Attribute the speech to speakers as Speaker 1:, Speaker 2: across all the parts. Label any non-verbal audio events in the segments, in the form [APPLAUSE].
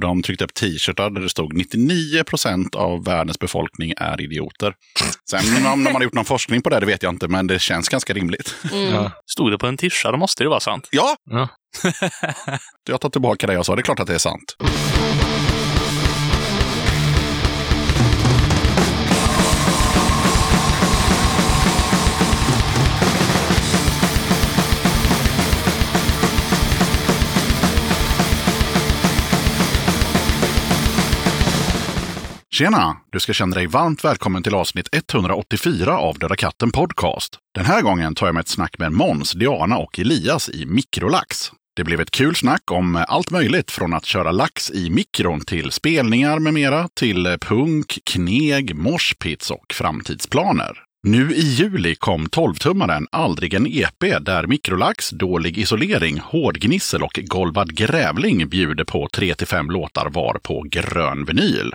Speaker 1: Och de tryckte upp t-shirtar där det stod 99 procent av världens befolkning är idioter. Sen om de har gjort någon forskning på det, det vet jag inte, men det känns ganska rimligt.
Speaker 2: Mm.
Speaker 3: Ja.
Speaker 4: Stod det på en tischa, då måste det vara sant.
Speaker 1: Ja,
Speaker 3: Ja.
Speaker 1: jag tar tillbaka det jag sa. Det är klart att det är sant. Tjena! Du ska känna dig varmt välkommen till avsnitt 184 av Döda katten Podcast. Den här gången tar jag med ett snack med Måns, Diana och Elias i Mikrolax. Det blev ett kul snack om allt möjligt från att köra lax i mikron till spelningar med mera, till punk, kneg, moshpits och framtidsplaner. Nu i juli kom 12-tummaren Aldrig en EP där mikrolax, dålig isolering, hårdgnissel och golvad grävling bjuder på 3-5 låtar var på grön vinyl.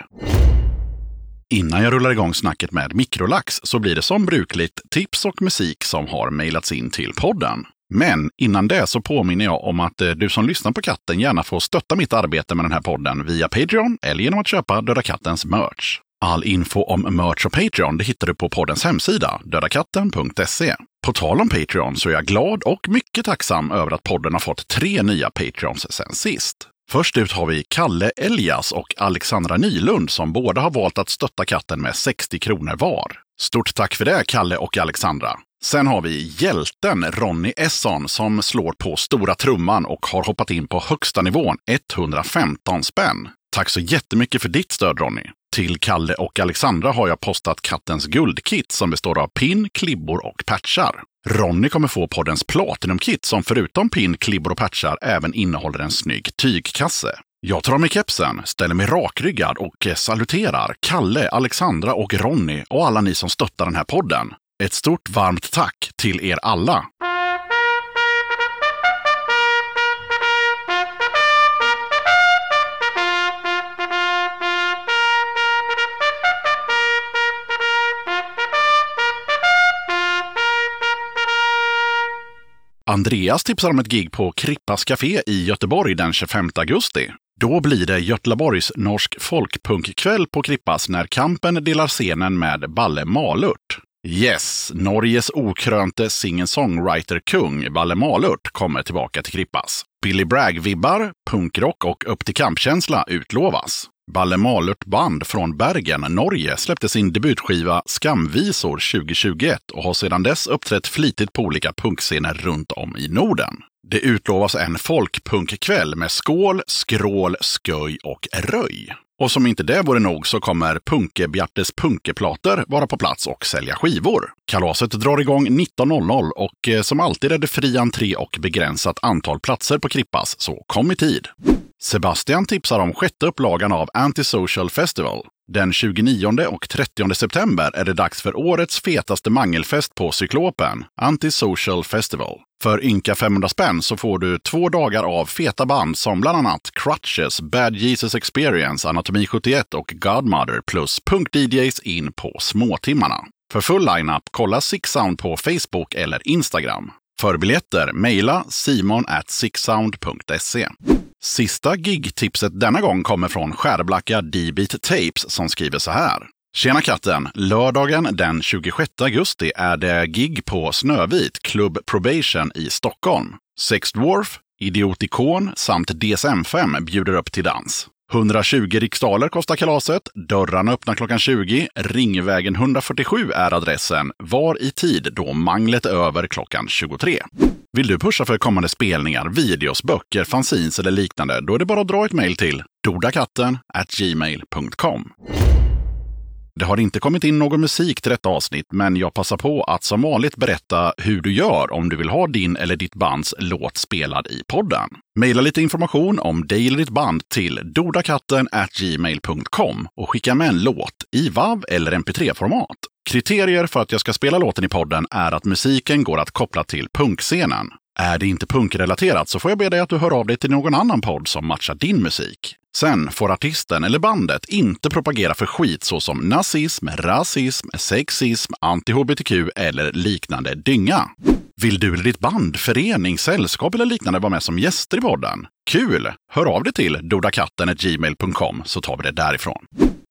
Speaker 1: Innan jag rullar igång snacket med Mikrolax så blir det som brukligt tips och musik som har mejlats in till podden. Men innan det så påminner jag om att eh, du som lyssnar på katten gärna får stötta mitt arbete med den här podden via Patreon eller genom att köpa Döda Kattens merch. All info om merch och Patreon det hittar du på poddens hemsida, dödakatten.se. På tal om Patreon så är jag glad och mycket tacksam över att podden har fått tre nya Patreons sen sist. Först ut har vi Kalle Elias och Alexandra Nylund som båda har valt att stötta katten med 60 kronor var. Stort tack för det, Kalle och Alexandra. Sen har vi hjälten Ronny Esson som slår på stora trumman och har hoppat in på högsta nivån, 115 spänn. Tack så jättemycket för ditt stöd Ronny. Till Kalle och Alexandra har jag postat kattens guldkit som består av pin, klibbor och patchar. Ronny kommer få poddens Platinum-kit som förutom pin, klibbor och patchar även innehåller en snygg tygkasse. Jag tar av mig kepsen, ställer mig rakryggad och saluterar Kalle, Alexandra och Ronny och alla ni som stöttar den här podden. Ett stort varmt tack till er alla! Andreas tipsar om ett gig på Krippas Café i Göteborg den 25 augusti. Då blir det Göteborgs norsk folkpunkkväll på Krippas när Kampen delar scenen med Balle Malurt. Yes, Norges okrönte singer-songwriter-kung Balle Malurt kommer tillbaka till Krippas. Billy Bragg-vibbar, punkrock och upp till kampkänsla utlovas. Balle Malurt Band från Bergen, Norge släppte sin debutskiva Skamvisor 2021 och har sedan dess uppträtt flitigt på olika punkscener runt om i Norden. Det utlovas en folkpunkkväll med skål, skrål, sköj och röj. Och som inte det vore nog så kommer Punke-Bjartes punkeplater vara på plats och sälja skivor. Kalaset drar igång 19.00 och eh, som alltid är det fri entré och begränsat antal platser på Krippas, så kom i tid. Sebastian tipsar om sjätte upplagan av Antisocial Festival. Den 29 och 30 september är det dags för årets fetaste mangelfest på Cyklopen, Antisocial Festival. För ynka 500 spänn så får du två dagar av feta band som bland annat Crutches, Bad Jesus Experience, Anatomi 71 och Godmother plus punk-DJs in på småtimmarna. För full lineup, kolla Sixsound på Facebook eller Instagram. För biljetter, mejla simon at sixsound.se. Sista gigtipset denna gång kommer från Skärblacka D-Beat Tapes som skriver så här. Tjena katten! Lördagen den 26 augusti är det gig på Snövit, Club Probation i Stockholm. Sex Dwarf, Idiotikon samt DSM-5 bjuder upp till dans. 120 riksdaler kostar kalaset. Dörrarna öppnar klockan 20. Ringvägen 147 är adressen. Var i tid då manglet är över klockan 23. Vill du pusha för kommande spelningar, videos, böcker, fanzines eller liknande, då är det bara att dra ett mejl till dodakatten gmail.com. Det har inte kommit in någon musik till detta avsnitt, men jag passar på att som vanligt berätta hur du gör om du vill ha din eller ditt bands låt spelad i podden. Maila lite information om dig eller ditt band till dodakatten gmail.com och skicka med en låt i WAV eller MP3-format. Kriterier för att jag ska spela låten i podden är att musiken går att koppla till punkscenen. Är det inte punkrelaterat så får jag be dig att du hör av dig till någon annan podd som matchar din musik. Sen får artisten eller bandet inte propagera för skit såsom nazism, rasism, sexism, anti-hbtq eller liknande dynga. Vill du eller ditt band, förening, sällskap eller liknande vara med som gäster i podden? Kul! Hör av dig till dodakatten.gmail.com så tar vi det därifrån.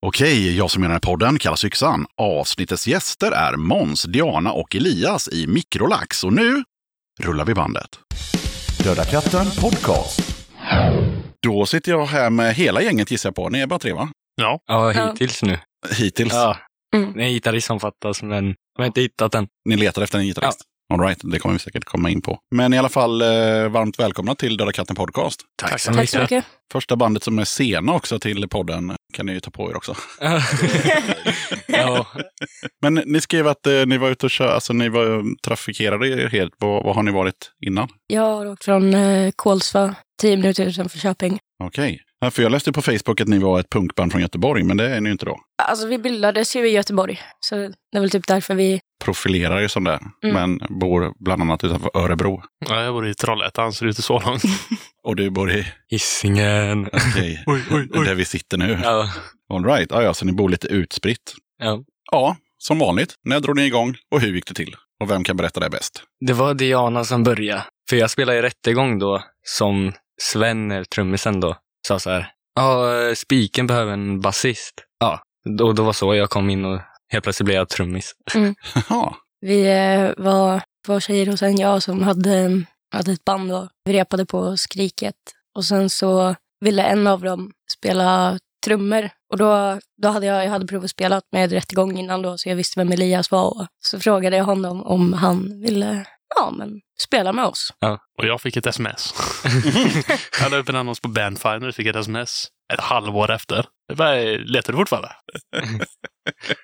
Speaker 1: Okej, jag som gör den här podden kallas Yxan. Avsnittets gäster är Måns, Diana och Elias i Mikrolax. Och nu rullar vi bandet. Döda katten podcast. Då sitter jag här med hela gänget gissar jag på. Ni är bara tre va?
Speaker 4: Ja.
Speaker 2: Ja,
Speaker 3: Ja.
Speaker 2: hittills nu.
Speaker 1: Hittills.
Speaker 3: Ja.
Speaker 2: En gitarrist som fattas, men jag har inte hittat den.
Speaker 1: Ni letar efter en gitarrist? All right, det kommer vi säkert komma in på. Men i alla fall, eh, varmt välkomna till Döda katten podcast.
Speaker 2: Tack
Speaker 3: Tack så mycket.
Speaker 1: Första bandet som är sena också till podden kan ni ju ta på er också. [LAUGHS]
Speaker 2: ja,
Speaker 1: Men ni skrev att eh, ni var ute och kör, alltså ni var trafikerade er helt. Vad, vad har ni varit innan?
Speaker 3: Jag har åkt från eh, Kolsva, tio minuter utanför Köping.
Speaker 1: Okej. Ja, För jag läste på Facebook att ni var ett punkband från Göteborg, men det är ni ju inte då.
Speaker 3: Alltså vi bildades ju i Göteborg, så det är väl typ därför vi...
Speaker 1: Profilerar ju som det,
Speaker 3: Mm.
Speaker 1: men bor bland annat utanför Örebro.
Speaker 4: ja jag bor i Trollhättan, så det är inte så långt. [LAUGHS]
Speaker 1: Och du bor i,
Speaker 2: Hisingen.
Speaker 1: okej, [LAUGHS]
Speaker 4: oj, oj,
Speaker 1: där vi sitter nu.
Speaker 2: Ja,
Speaker 1: All right, ja, ja, så ni bor lite utspritt.
Speaker 2: ja.
Speaker 1: Ja, som vanligt. När drog ni igång och hur gick det till? Och vem kan berätta det bäst?
Speaker 2: Det var Diana som började. För jag spelade i rättegång då, som Sven, eller trummisen då, sa så här. Ja, spiken behöver en basist. Ja, då, då var så jag kom in och helt plötsligt blev jag trummis. [LAUGHS]
Speaker 1: Jaha,
Speaker 3: Vi eh, var två tjejer och sen jag som hade, hade ett band och vi repade på Skriket. Och sen så ville en av dem spela trummor. Och då, då hade jag, jag hade provat spela med rättegång innan då, så jag visste vem Elias var. Och så frågade jag honom om han ville ja, men, spela med oss.
Speaker 4: Och jag fick ett sms. [LAUGHS] jag la upp en annons på Bandfinder och fick ett sms ett halvår efter. Jag bara, letar du fortfarande?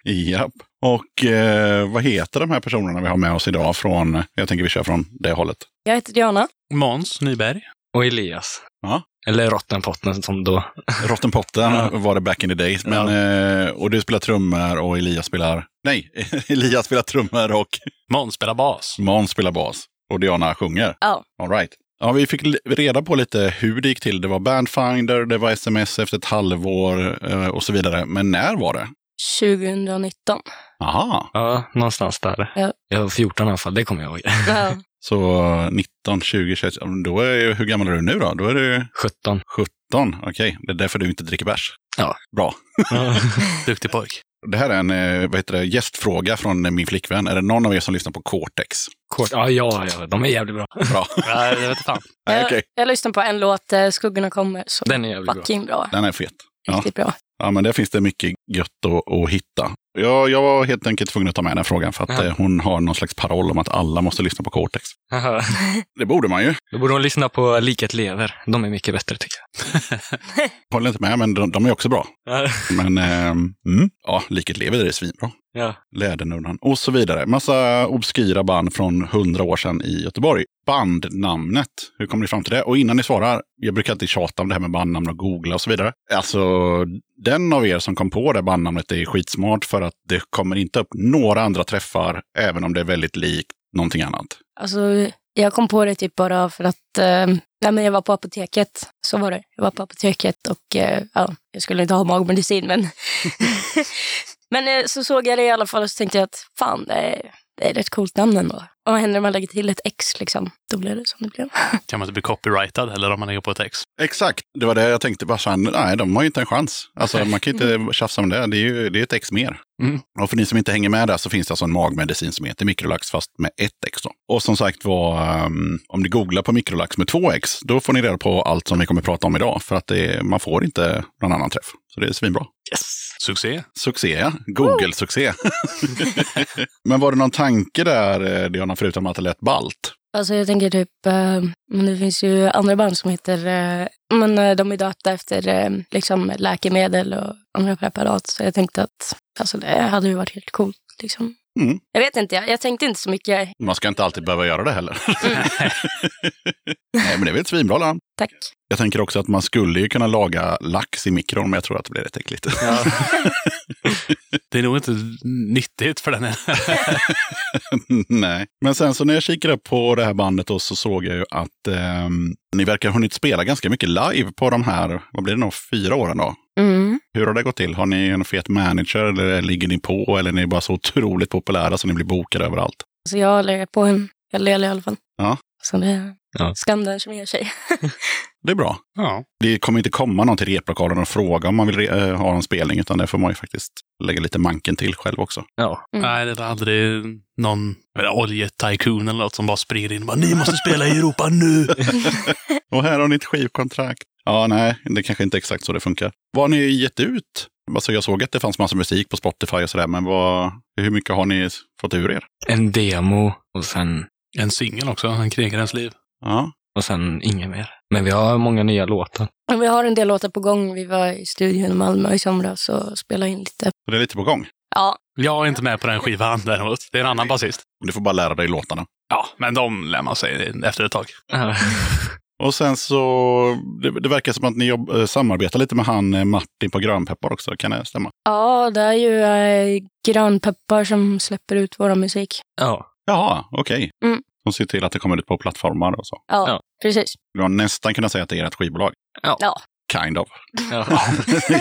Speaker 1: japp. Och eh, vad heter de här personerna vi har med oss idag från, jag tänker vi kör från det hållet.
Speaker 3: Jag heter Diana.
Speaker 4: Måns Nyberg.
Speaker 2: Och Elias.
Speaker 1: Ja.
Speaker 2: Eller Rottenpotten som då. [LAUGHS]
Speaker 1: Rottenpotten
Speaker 2: Ja.
Speaker 1: var det back in the days. Men, eh, och du spelar trummor och Elias spelar, nej, [LAUGHS] Elias spelar trummor och
Speaker 4: Måns spelar bas.
Speaker 1: Måns spelar bas. Och Diana sjunger.
Speaker 3: Ja,
Speaker 1: All right. Ja, vi fick reda på lite hur det gick till. Det var Bandfinder, det var sms efter ett halvår eh, och så vidare. Men när var det?
Speaker 3: 2019.
Speaker 1: Aha,
Speaker 2: Ja, någonstans där.
Speaker 3: Ja.
Speaker 2: Jag var 14 i alla fall, det kommer jag ihåg.
Speaker 3: Ja. [LAUGHS]
Speaker 1: så 19, 20, 21. Då är, ju- hur gammal är du nu då? Då är du
Speaker 2: 17.
Speaker 1: 17. Okej, det är därför du inte dricker bärs.
Speaker 2: Ja.
Speaker 1: Bra. [LAUGHS]
Speaker 4: Duktig pojk.
Speaker 1: Det här är en eh, vad heter det, gästfråga från min flickvän. Är det någon av er som lyssnar på Cortex?
Speaker 2: Kort. Ja, ja, ja, de är jävligt bra.
Speaker 1: Bra. [LAUGHS] [LAUGHS]
Speaker 4: Nej, det vet fan.
Speaker 1: Nej,
Speaker 3: Jag,
Speaker 1: okej.
Speaker 3: jag lyssnar på en låt, eh, Skuggorna kommer, så
Speaker 2: Den är jävligt bra.
Speaker 3: fucking bra.
Speaker 1: Den är fet. Ja.
Speaker 3: Riktigt bra.
Speaker 1: Ja, men där finns det mycket gött att, att hitta. Jag, jag var helt enkelt tvungen att ta med den frågan för att
Speaker 2: Ja.
Speaker 1: eh, hon har någon slags paroll om att alla måste lyssna på Cortex.
Speaker 2: Haha. [LAUGHS]
Speaker 1: Det borde man ju.
Speaker 2: Då borde de lyssna på Liket lever. De är mycket bättre tycker [LAUGHS]
Speaker 1: Håller inte med, men de, de är också bra.
Speaker 2: jag. [LAUGHS]
Speaker 1: Men ehm, mm, ja, Liket lever är svinbra.
Speaker 2: Ja.
Speaker 1: Lädernunnan och så vidare. Massa obskyra band från hundra år sedan i Göteborg. Bandnamnet, hur kom ni fram till det? Och innan ni svarar, jag brukar alltid tjata om det här med bandnamn och googla och så vidare. Alltså, den av er som kom på det bandnamnet är skitsmart för att det kommer inte upp några andra träffar, även om det är väldigt likt någonting annat.
Speaker 3: Alltså, jag kom på det typ bara för att eh, nej, men jag var på apoteket. Så var det. Jag var på apoteket och eh, ja, jag skulle inte ha magmedicin. Men, [LAUGHS] [LAUGHS] men eh, så såg jag det i alla fall och så tänkte jag att fan, det är, det är ett coolt namn ändå. Och vad händer om man lägger till ett X liksom? Då blir det som det blev. [LAUGHS]
Speaker 4: Kan man inte bli copyrightad eller om man lägger på ett ex?
Speaker 1: Exakt, det var det jag tänkte. Bara så här, nej, de har ju inte en chans. Alltså, man kan inte tjafsa om det. Det är ju det är ett ex mer.
Speaker 4: Mm.
Speaker 1: Och för ni som inte hänger med där så finns det alltså en magmedicin som heter Microlax fast med ett X. Då. Och som sagt var, um, om ni googlar på Microlax med två X, då får ni reda på allt som vi kommer prata om idag. För att det, man får inte någon annan träff. Så det är svinbra.
Speaker 2: Yes.
Speaker 4: Succé.
Speaker 1: Succé, ja. Google-succé. [LAUGHS] Men var det någon tanke där, eh, Diana, förutom att det lät balt?
Speaker 3: Alltså jag tänker typ, eh, men det finns ju andra band som heter, eh, men de är döpta efter eh, liksom läkemedel och andra preparat. Så jag tänkte att alltså det hade ju varit helt coolt. Liksom.
Speaker 1: Mm.
Speaker 3: Jag vet inte, jag, jag tänkte inte så mycket.
Speaker 1: Man ska inte alltid behöva göra det heller. [LAUGHS] Nej, men det är väl ett svinbra namn.
Speaker 3: Tack.
Speaker 1: Jag tänker också att man skulle ju kunna laga lax i mikron, men jag tror att det blir rätt äckligt.
Speaker 2: Ja.
Speaker 4: Det är nog inte nyttigt för den här. [LAUGHS]
Speaker 1: Nej. Men sen så när jag kikade på det här bandet då, så såg jag ju att ehm, ni verkar ha hunnit spela ganska mycket live på de här, vad blir det nog, fyra åren då?
Speaker 3: Mm.
Speaker 1: Hur har det gått till? Har ni en fet manager eller ligger ni på eller är ni bara så otroligt populära så ni blir bokade överallt?
Speaker 3: Så jag har legat på en hel del i alla fall.
Speaker 1: Ja.
Speaker 3: Så det är
Speaker 2: Ja.
Speaker 3: skam den som ger sig. [LAUGHS]
Speaker 1: Det är bra.
Speaker 4: Ja.
Speaker 1: Det kommer inte komma någon till replokalen och fråga om man vill re- eh, ha en spelning, utan det får man ju faktiskt lägga lite manken till själv också.
Speaker 2: Ja.
Speaker 3: Mm.
Speaker 4: Nej, det är aldrig någon oljetycoon eller något som bara springer in och bara ni måste spela i Europa nu. [LAUGHS] [LAUGHS]
Speaker 1: Och här har ni ett skivkontrakt. Ja, nej, det kanske inte är exakt så det funkar. Vad har ni gett ut? Alltså jag såg att det fanns massa musik på Spotify och sådär, men vad, hur mycket har ni fått ur er?
Speaker 2: En demo och sen,
Speaker 4: En singel också, En krigarens liv.
Speaker 1: Ja,
Speaker 2: och sen inget mer. Men vi har många nya låtar.
Speaker 3: Vi har en del låtar på gång. Vi var i studion i Malmö i somras och spelade in lite.
Speaker 1: så det är lite på gång.
Speaker 3: Ja,
Speaker 4: Jag är inte med på den skivan däremot. Det är en annan basist.
Speaker 1: Du får bara lära dig låtarna.
Speaker 4: Ja, men de lär man sig efter ett tag. [LAUGHS]
Speaker 2: Ja.
Speaker 1: Och sen så, det, det verkar som att ni jobb, eh, samarbetar lite med han eh, Martin på Grönpeppar också, kan det stämma?
Speaker 3: ja det är ju eh, Grönpeppar som släpper ut vår musik.
Speaker 2: ja.
Speaker 1: Jaha, okej.
Speaker 3: Mm.
Speaker 1: De ser till att det kommer ut på plattformar och så.
Speaker 3: Ja,
Speaker 2: Ja.
Speaker 3: precis.
Speaker 1: Du har nästan kunnat säga att det är ett skivbolag.
Speaker 3: Ja.
Speaker 1: Kind of. [LAUGHS]
Speaker 2: Ja.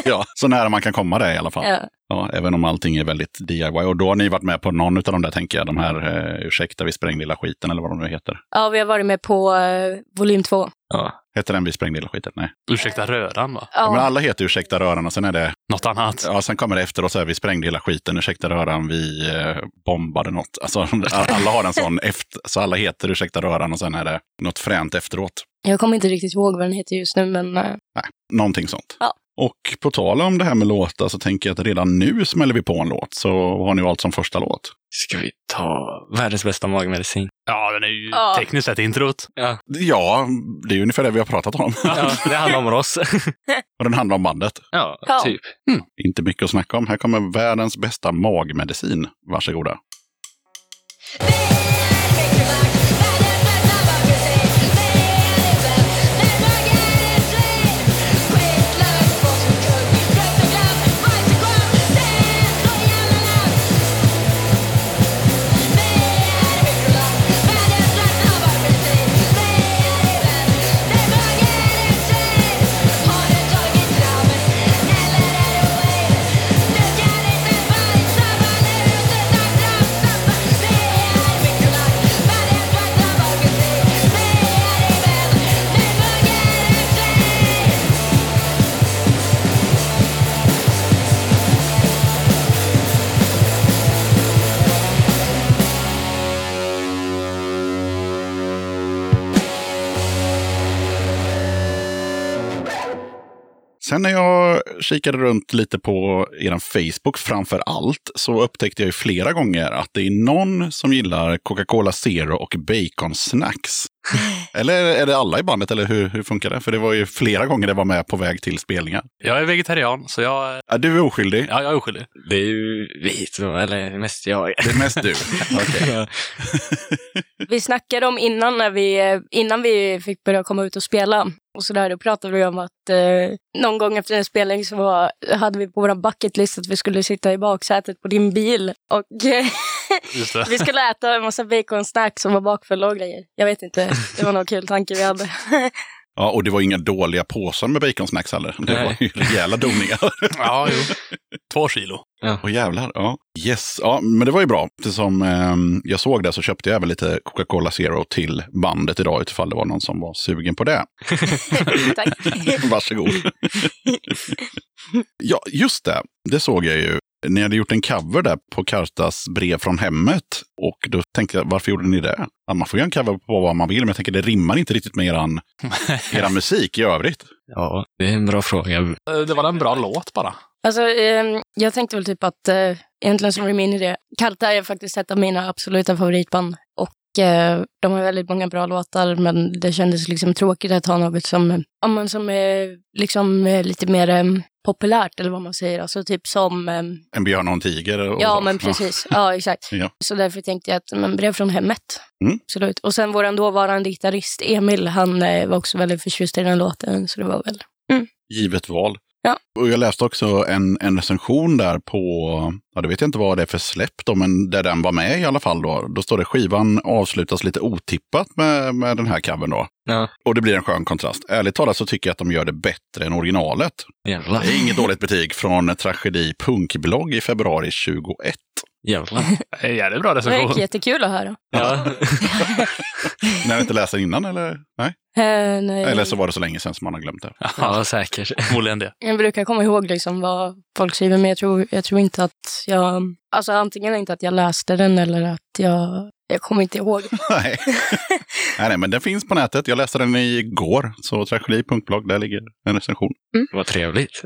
Speaker 1: ja, så nära man kan komma det i alla fall.
Speaker 3: Ja.
Speaker 1: Ja, även om allting är väldigt DIY. Och då har ni varit med på någon av de där, tänker jag, de här eh, Ursäkta vi sprängde hela skiten eller vad de nu heter.
Speaker 3: ja, vi har varit med på eh, volym två.
Speaker 2: ja.
Speaker 1: Heter den Vi sprängde hela skiten? Nej.
Speaker 4: Ursäkta röran va?
Speaker 1: Ja. Men alla heter Ursäkta röran och sen är det,
Speaker 4: Något annat.
Speaker 1: ja sen kommer det efter och så är Vi sprängde hela skiten, Ursäkta röran, vi eh, bombade något. Alltså [LAUGHS] alla har en sån efter, så alla heter Ursäkta röran och sen är det något fränt efteråt.
Speaker 3: jag kommer inte riktigt ihåg vad den heter just nu, men eh,
Speaker 1: Någonting sånt.
Speaker 3: Ja.
Speaker 1: Och på tal om det här med låtar så tänker jag att redan nu smäller vi på en låt. Så vad har ni valt som första låt?
Speaker 2: Ska vi ta världens bästa magmedicin?
Speaker 4: Ja, den är ju
Speaker 3: Ja.
Speaker 4: tekniskt sett introt.
Speaker 2: Ja,
Speaker 1: Ja, det är ungefär det vi har pratat om.
Speaker 2: ja det handlar om oss. [LAUGHS]
Speaker 1: och den handlar om bandet.
Speaker 2: ja,
Speaker 3: Ja.
Speaker 2: typ.
Speaker 1: Inte mycket att snacka om. Här kommer världens bästa magmedicin. Varsågoda. Sen när jag kikade runt lite på er Facebook framför allt så upptäckte jag ju flera gånger att det är någon som gillar Coca-Cola Zero och Bacon Snacks. [LAUGHS] Eller är det alla i bandet eller hur, hur funkar det? För det var ju flera gånger det var med på väg till spelningar.
Speaker 4: Jag är vegetarian, så jag,
Speaker 1: Ja, du är oskyldig.
Speaker 4: ja, jag är oskyldig.
Speaker 2: Det är ju vi, eller mest jag.
Speaker 1: Det är mest du. [LAUGHS] Okej. [LAUGHS]
Speaker 3: Vi snackade om innan, när vi, innan vi fick börja komma ut och spela. Och så där, då pratade vi om att eh, någon gång efter en spelning så var, hade vi på vår bucket list att vi skulle sitta i baksätet på din bil. Och eh. Vi skulle äta en massa baconsnacks som var bakfulla och grejer. Jag vet inte, det var någon kul tanke vi hade.
Speaker 1: Ja, och det var inga dåliga påsar med baconsnacks heller. Det
Speaker 2: Nej.
Speaker 1: var ju rejäla doningar. [LAUGHS]
Speaker 4: Ja, jo. Två kilo.
Speaker 1: Åh jävlar, ja. Yes, ja, men det var ju bra. Eftersom eh, jag såg det så köpte jag även lite Coca-Cola Zero till bandet idag utifall det var någon som var sugen på det. [LAUGHS]
Speaker 3: Tack.
Speaker 1: Varsågod. [LAUGHS] ja, just det. Det såg jag ju. Ni hade gjort en cover där på Kartas brev från hemmet. Och då tänkte jag, varför gjorde ni det? Ja, man får göra en cover på vad man vill, men jag tänker det rimmar inte riktigt med eran, [LAUGHS] eran musik i övrigt.
Speaker 2: ja, det är en bra fråga.
Speaker 4: Eh, Det var en bra låt bara.
Speaker 3: Alltså, eh, jag tänkte väl typ att, eh, egentligen som min idé, Kalta är faktiskt ett av mina absoluta favoritband. Och eh, de har väldigt många bra låtar, men det kändes liksom tråkigt att ha något som, ja, men som är liksom lite mer eh, populärt, eller vad man säger. Alltså typ som, eh,
Speaker 1: En björn och en tiger. Och
Speaker 3: ja
Speaker 1: så.
Speaker 3: men precis, ja exakt.
Speaker 1: Ja.
Speaker 3: Så därför tänkte jag att, men brev från hemmet.
Speaker 1: Mm.
Speaker 3: Absolut. Och sen vår dåvarande gitarrist Emil, han eh, var också väldigt förtjust i den låten, så det var väl
Speaker 1: Givet val.
Speaker 3: Ja.
Speaker 1: Och jag läste också en, en recension där på, ja det vet jag inte vad det är för släpp då, men där den var med i alla fall då. Då står det skivan avslutas lite otippat med, med den här covern då.
Speaker 2: Ja,
Speaker 1: Och det blir en skön kontrast. Ärligt talat så tycker jag att de gör det bättre än originalet.
Speaker 2: jävlar.
Speaker 1: Det är inget dåligt betyg från Tragedi punkblogg i februari 21.
Speaker 2: Jävlar.
Speaker 4: Det är en jävligt bra
Speaker 3: Det var
Speaker 4: recension.
Speaker 3: jättekul att höra.
Speaker 2: Ja. [LAUGHS]
Speaker 1: När du inte läser innan eller? Nej.
Speaker 3: Eh, nej.
Speaker 1: Eller så var det så länge sedan som man har glömt det.
Speaker 2: ja, säkert.
Speaker 4: Förmodligen det.
Speaker 3: Jag brukar komma ihåg liksom vad folk skriver, men jag tror, jag tror inte att jag... Alltså antingen inte att jag läste den eller att jag... Jag kommer inte ihåg. [LAUGHS]
Speaker 1: nej. nej, nej, men den finns på nätet. Jag läste den igår. Så tragedi.blogg, där ligger en recension.
Speaker 2: Vad trevligt.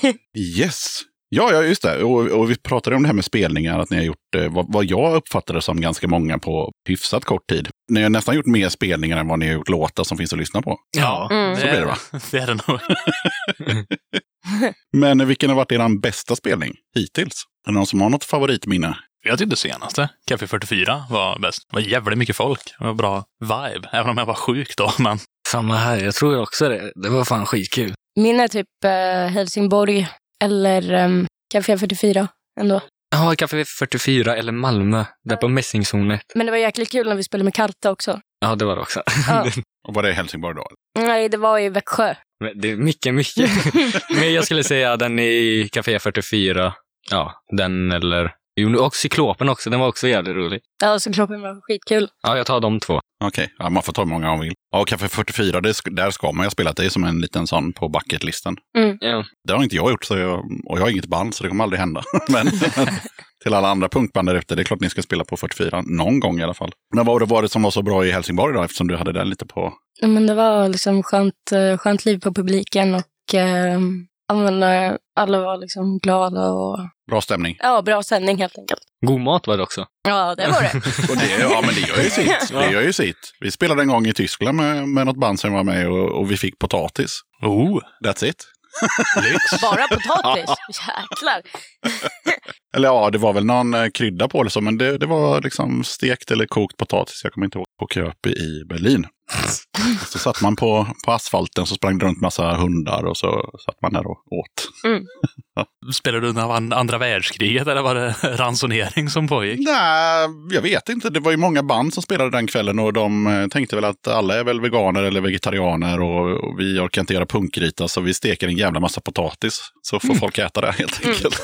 Speaker 2: [LAUGHS]
Speaker 1: Yes. Ja, ja, just det. Och, och vi pratade om det här med spelningar, att ni har gjort eh, vad, vad jag uppfattade som ganska många på hyfsat kort tid. Ni har nästan gjort mer spelningar än vad ni har gjort låtar som finns att lyssna på.
Speaker 4: Ja,
Speaker 3: Mm.
Speaker 1: Så blir det va? [LAUGHS]
Speaker 4: Det är det nog. [LAUGHS]
Speaker 1: Men vilken har varit er bästa spelning hittills? Är det någon som har något favoritminne?
Speaker 4: Jag tyckte senaste, Café 44, var bäst. Det var jävligt mycket folk. Det var bra vibe. Även om jag var sjuk då. Men
Speaker 2: Samma här, jag tror också det. Det var fan skitkul.
Speaker 3: Min är typ eh, Helsingborg eller um, Café 44 ändå.
Speaker 2: Ja, Café 44 eller Malmö, där på Mässingshornet.
Speaker 3: Men det var jäkligt kul när vi spelade med Karta också.
Speaker 2: Ja, det var det också.
Speaker 3: Ja. [LAUGHS]
Speaker 1: Och var det i Helsingborg då?
Speaker 3: Nej, det var i Växjö.
Speaker 2: Men det är mycket, mycket. [LAUGHS] Men jag skulle säga den i Café 44. Ja, den eller... Jo, och Cyklopen också. Den var också jävligt rolig.
Speaker 3: Ja, så kroppen var skitkul.
Speaker 2: Ja, jag tar de två.
Speaker 1: Okej, ja, man får ta hur många man vill. Ja, och Café 44, det, där ska man ju ha spelat. Det är som en liten sån på bucketlisten.
Speaker 2: Ja.
Speaker 1: Det har inte jag gjort, så jag, och jag har inget band, så det kommer aldrig hända. [LAUGHS] Men [LAUGHS] till alla andra punkband där ute, det är klart ni ska spela på 44 någon gång i alla fall. Men vad var det som var så bra i Helsingborg då, eftersom du hade den lite på...
Speaker 3: Ja, Men det var liksom skönt, eh, skönt liv på publiken och eh, eh, alla var liksom glada och
Speaker 1: Bra stämning.
Speaker 3: ja, bra sändning helt enkelt.
Speaker 2: God mat var det också.
Speaker 3: Ja, det var det. [LAUGHS]
Speaker 1: Och det, ja, men det gör ju sitt. [LAUGHS] Det gör ju sitt. Vi spelade en gång i Tyskland med, med något band som var med och, och vi fick potatis.
Speaker 4: oh,
Speaker 1: That's it.
Speaker 4: lyx. [LAUGHS]
Speaker 3: Bara potatis. Jäklar.
Speaker 1: Eller ja, det var väl någon eh, krydda på det, så, men det, det var liksom stekt eller kokt potatis. Jag kommer inte ihåg. På Köpi i Berlin. Så satt man på, på asfalten så sprang det runt massa hundar och så satt man där och åt. [LAUGHS]
Speaker 4: Spelade du under an- andra världskriget eller var det [LAUGHS] ransonering som pågick?
Speaker 1: Nej, jag vet inte. Det var ju många band som spelade den kvällen och de eh, tänkte väl att alla är väl veganer eller vegetarianer och, och vi orkar inte göra punkrita så vi steker en jävla massa potatis. Så får folk äta det helt enkelt.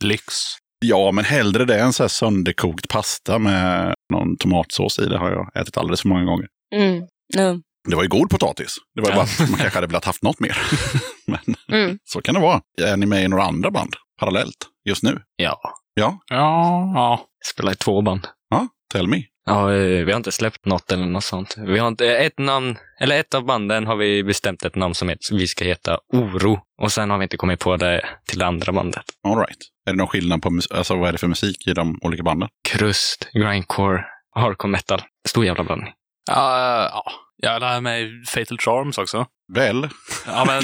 Speaker 1: [LAUGHS]
Speaker 4: Lyx.
Speaker 1: Ja, men hellre det än så här sönderkokt pasta med någon tomatsås i. Det har jag ätit alldeles för många gånger.
Speaker 3: Mm. Mm.
Speaker 1: Det var ju god potatis. Det var ju bara att man kanske hade velat haft något mer. [LAUGHS] men
Speaker 3: Mm.
Speaker 1: så kan det vara. Är ni med i några andra band parallellt just nu?
Speaker 2: Ja.
Speaker 1: Ja,
Speaker 4: Ja, ja.
Speaker 2: Spelar i två band.
Speaker 1: ja, tell me.
Speaker 2: Ja, eh, vi har inte släppt något eller något sånt. Vi har inte, ett namn, eller ett av banden har vi bestämt ett namn som heter, vi ska heta Oro. Och sen har vi inte kommit på det till det andra bandet.
Speaker 1: All right. Är det någon skillnad på alltså, vad är det för musik i de olika banden?
Speaker 2: Krust, grindcore, hardcore metal. Stor jävla blandning.
Speaker 4: Ja, ja. Jag lär mig Fatal Charms också.
Speaker 1: Väl?
Speaker 4: Ja, men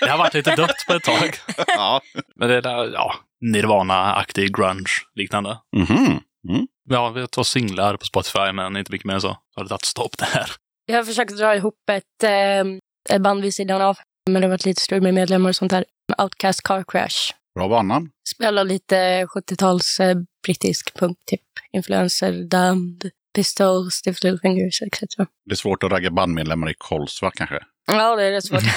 Speaker 4: det har varit lite dött på ett tag. [LAUGHS]
Speaker 1: ja.
Speaker 4: Men det är där, ja, Nirvana-aktig grunge liknande.
Speaker 1: Mhm. Mm.
Speaker 4: Ja, vi har två singlar på Spotify, men inte mycket mer än så. Har det tagit stopp där.
Speaker 3: Jag har försökt dra ihop ett, eh, ett band vid sidan av. Men det har varit lite strul med medlemmar och sånt där. Outcast Car Crash.
Speaker 1: Bra banan.
Speaker 3: Spelar lite 70-tals eh, brittisk punk, typ. Influencer, Damned, Pistols, Stiff Little Fingers etc.
Speaker 1: Det är svårt att ragga bandmedlemmar i Kolsva kanske.
Speaker 3: Ja, det är rätt svårt. [LAUGHS]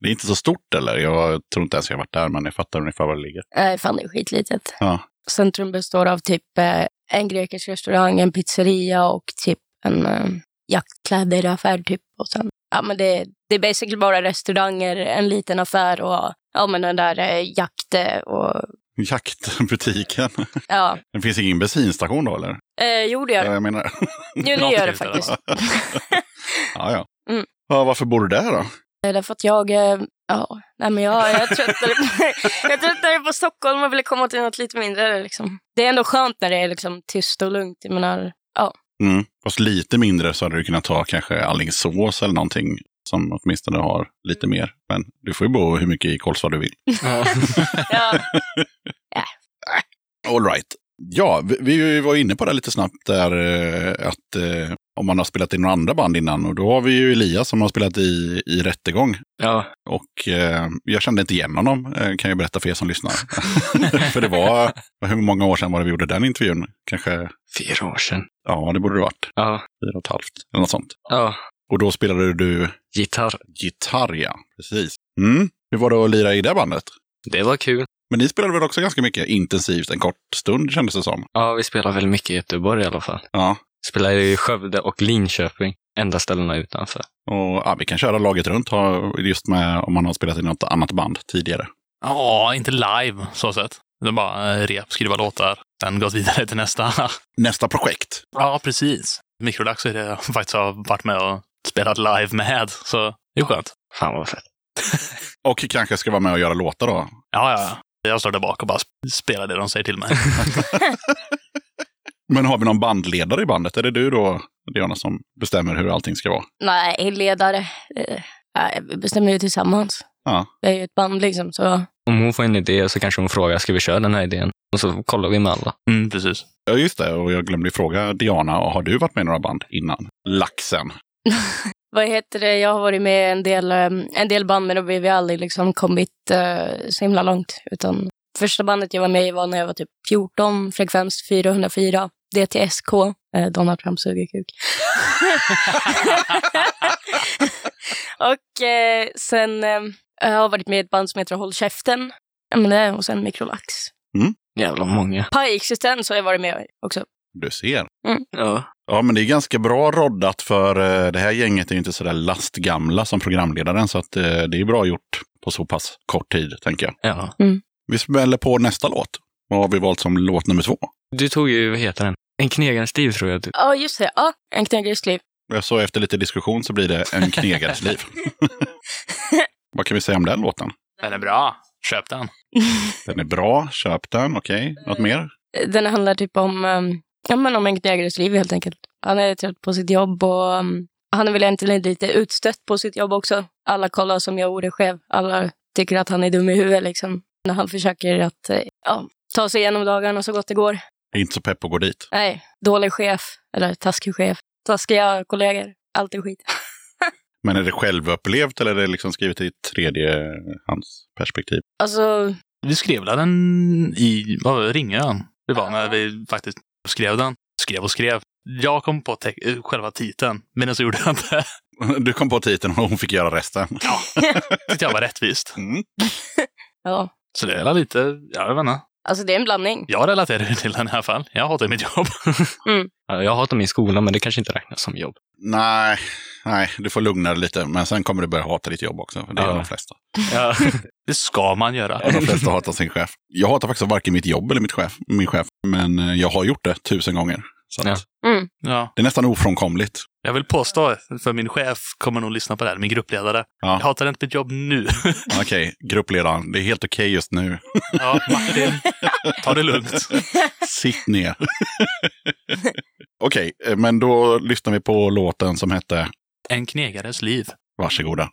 Speaker 1: Det är inte så stort eller? Jag tror inte ens jag har varit där, men jag fattar ungefär var det ligger.
Speaker 3: Nej, fan det är skitlitet.
Speaker 1: Ja.
Speaker 3: Centrum består av typ eh, en grekisk restaurang, en pizzeria och typ en eh, jaktkläderaffär typ. Och sen, ja men det, det är basically bara restauranger, en liten affär och ja men den där eh, jakt eh, och
Speaker 1: Jaktbutiken. [LAUGHS]
Speaker 3: ja.
Speaker 1: Det finns ingen bensinstation då eller?
Speaker 3: Eh, jo det gör
Speaker 1: Ja,
Speaker 3: det.
Speaker 1: jag menar. [LAUGHS]
Speaker 3: Jo det gör det faktiskt. [LAUGHS]
Speaker 1: ja, ja.
Speaker 3: Mm.
Speaker 1: ja. Varför bor du där då?
Speaker 3: Eh, Därför att jag, eh, ja, nej men jag, jag tröttnade på, jag tröttnade på Stockholm och ville komma till något lite mindre liksom. Det är ändå skönt när det är liksom tyst och lugnt. Jag menar,
Speaker 1: Mm. Fast lite mindre så hade du kunnat ta kanske Alingsås eller någonting som åtminstone har lite mer. Men du får ju bo hur mycket i Kolsva du vill. [LAUGHS]
Speaker 2: Ja.
Speaker 3: ja, [LAUGHS]
Speaker 1: All right. Ja, vi, vi var inne på det lite snabbt där eh, att eh, om man har spelat i några andra band innan och då har vi ju Elias som har spelat i, i Rättegång.
Speaker 2: ja.
Speaker 1: Och eh, jag kände inte igen honom, kan jag berätta för er som lyssnar. [LAUGHS] för det var, hur många år sedan var det vi gjorde den intervjun? Kanske,
Speaker 2: Fyra år sedan.
Speaker 1: Ja det borde det varit,
Speaker 2: Ja.
Speaker 1: fyra och ett halvt eller något sånt.
Speaker 2: Ja.
Speaker 1: Och då spelade du
Speaker 2: Gitarr.
Speaker 1: gitarr, ja. Precis. Mm. Hur var det att lira i det bandet?
Speaker 2: Det var kul.
Speaker 1: Men ni spelade väl också ganska mycket intensivt en kort stund kändes det som.
Speaker 2: Ja, vi spelade väldigt mycket i Göteborg i alla fall.
Speaker 1: Ja,
Speaker 2: Spelade i Skövde och Linköping. Enda ställena utanför.
Speaker 1: och ja, vi kan köra laget runt just med om man har spelat i något annat band tidigare.
Speaker 4: Ja, inte live så sett. Det är bara eh, rep, skriva låtar, sen gått vidare till nästa. [LAUGHS]
Speaker 1: Nästa projekt.
Speaker 4: ja, precis. Mikrolax är det jag faktiskt har varit med och spelat live med, så det är skönt.
Speaker 2: Fan vad fett. [LAUGHS]
Speaker 1: Och kanske ska vara med och göra låtar då.
Speaker 4: Ja, ja, ja. Jag står där bak och bara sp- spelar det de säger till mig. [LAUGHS]
Speaker 1: Men har vi någon bandledare i bandet? Är det du då, Diana, som bestämmer hur allting ska vara?
Speaker 3: Nej, ledare. Eh, nej, vi bestämmer ju tillsammans.
Speaker 1: Ja.
Speaker 3: Vi är ju ett band liksom, så
Speaker 2: Om hon får en idé så kanske hon frågar, ska vi köra den här idén? Och så kollar vi med alla.
Speaker 4: Mm, precis.
Speaker 1: Ja, just det. Och jag glömde fråga Diana, har du varit med i några band innan? Laxen. [LAUGHS]
Speaker 3: vad heter det? Jag har varit med i en del, eh, en del band, men då har vi aldrig liksom kommit uh, så himla långt. Utan första bandet jag var med i var när jag var typ 14, frekvens 404, DTSK, eh, Donald Trump suger kuk. [LAUGHS] och eh, sen eh, jag har jag varit med i ett band som heter Håll käften. Ja, men det, och sen Mikrolax.
Speaker 2: Jävla många.
Speaker 3: Pie-existens har jag varit med också.
Speaker 1: Du ser.
Speaker 2: Ja.
Speaker 1: Ja, men det är ganska bra roddat för eh, det här gänget är ju inte sådär lastgamla som programledaren. Så att eh, det är bra gjort på så pass kort tid, tänker jag.
Speaker 2: ja.
Speaker 1: Vi smäller på nästa låt. Vad har vi valt som låt nummer två?
Speaker 2: Du tog ju, vad heter den? En knegarens liv tror jag. Typ.
Speaker 3: Ja, just det. Ja, En knegares liv.
Speaker 1: Jag så efter lite diskussion så blir det En knegares liv. [LAUGHS] Vad kan vi säga om den låten?
Speaker 4: Den är bra. Köp den. [LAUGHS]
Speaker 1: Den är bra, köp den, okej. Något mer?
Speaker 3: Den handlar typ om, um, ja, men om en knegares liv helt enkelt. Han är trött på sitt jobb och um, han är väl egentligen lite utstött på sitt jobb också. Alla kollar som jag ordet själv. Alla tycker att han är dum i huvudet liksom. När han försöker att eh, ja, ta sig igenom dagarna så gott det går.
Speaker 1: Är inte så pepp att gå dit.
Speaker 3: Nej, dålig chef. Eller taskig chef. Taskiga kollegor. Allt är skit. [LAUGHS]
Speaker 1: Men är det självupplevt eller är det liksom skrivet i tredjehandsperspektiv?
Speaker 3: Alltså,
Speaker 4: Vi skrev den i, vad var det, Ringön? Det var när vi faktiskt skrev den. Skrev och skrev. Jag kom på eh, själva titeln, men så gjorde jag inte. [LAUGHS]
Speaker 1: Du kom på titeln och hon fick göra resten.
Speaker 4: Ja, [LAUGHS] tyckte jag var rättvist.
Speaker 1: Mm.
Speaker 3: ja.
Speaker 4: Så det är lite, jag vet inte.
Speaker 3: Alltså det är en blandning.
Speaker 4: Jag relaterar till den i alla fall. Jag hatar mitt jobb. [LAUGHS]
Speaker 2: Ja, Jag hatar min skola, men det kanske inte räknas som jobb.
Speaker 1: Nej, nej, du får lugna dig lite. Men sen kommer du börja hata ditt jobb också. För det gör
Speaker 2: Ja.
Speaker 1: de flesta.
Speaker 2: Ja. [LAUGHS]
Speaker 4: Det ska man göra.
Speaker 1: Ja, de flesta hatar sin chef. Jag hatar faktiskt varken mitt jobb eller mitt chef, min chef. Men eh, jag har gjort det tusen gånger. Så att
Speaker 2: Ja.
Speaker 3: Mm.
Speaker 4: Ja.
Speaker 1: Det är nästan ofrånkomligt.
Speaker 4: Jag vill påstå, för min chef kommer nog lyssna på det här, min gruppledare.
Speaker 1: Ja.
Speaker 4: Jag hatar inte mitt jobb nu. [LAUGHS]
Speaker 1: Okej, gruppledaren. Det är helt okej just nu. [LAUGHS]
Speaker 4: Ja, Martin, ta det lugnt.
Speaker 1: Sitt ner. [LAUGHS] Okej, eh, men då lyssnar vi på låten som hette
Speaker 4: En knegares liv.
Speaker 1: Varsågoda.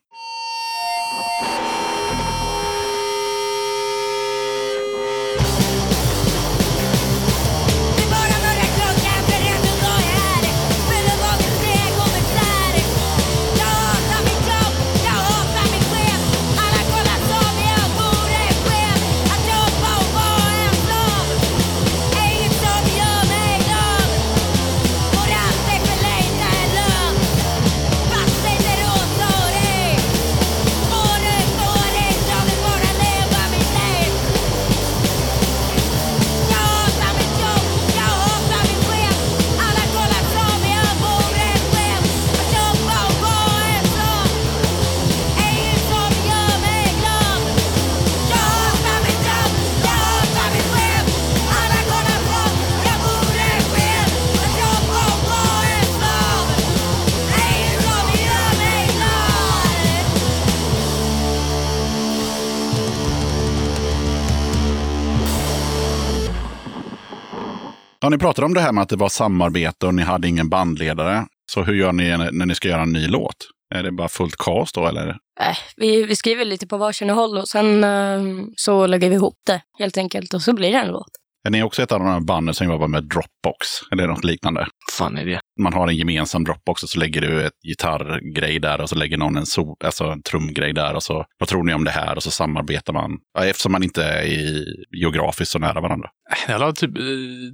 Speaker 1: Ja, ni pratade om det här med att det var samarbete och ni hade ingen bandledare. Så hur gör ni när ni ska göra en ny låt? Är det bara fullt kaos då eller?
Speaker 3: Äh, vi, vi skriver lite på varsin håll och sen eh, så lägger vi ihop det helt enkelt och så blir det en låt.
Speaker 1: Är ni också ett av de här banden som jobbar med Dropbox? Eller något liknande?
Speaker 2: fan är det?
Speaker 1: Man har en gemensam Dropbox och så lägger du ett gitarrgrej där och så lägger någon en, sol, alltså en trumgrej där och så vad tror ni om det här och så samarbetar man. Eftersom man inte är i, geografiskt så nära varandra.
Speaker 4: Jag har typ, eh,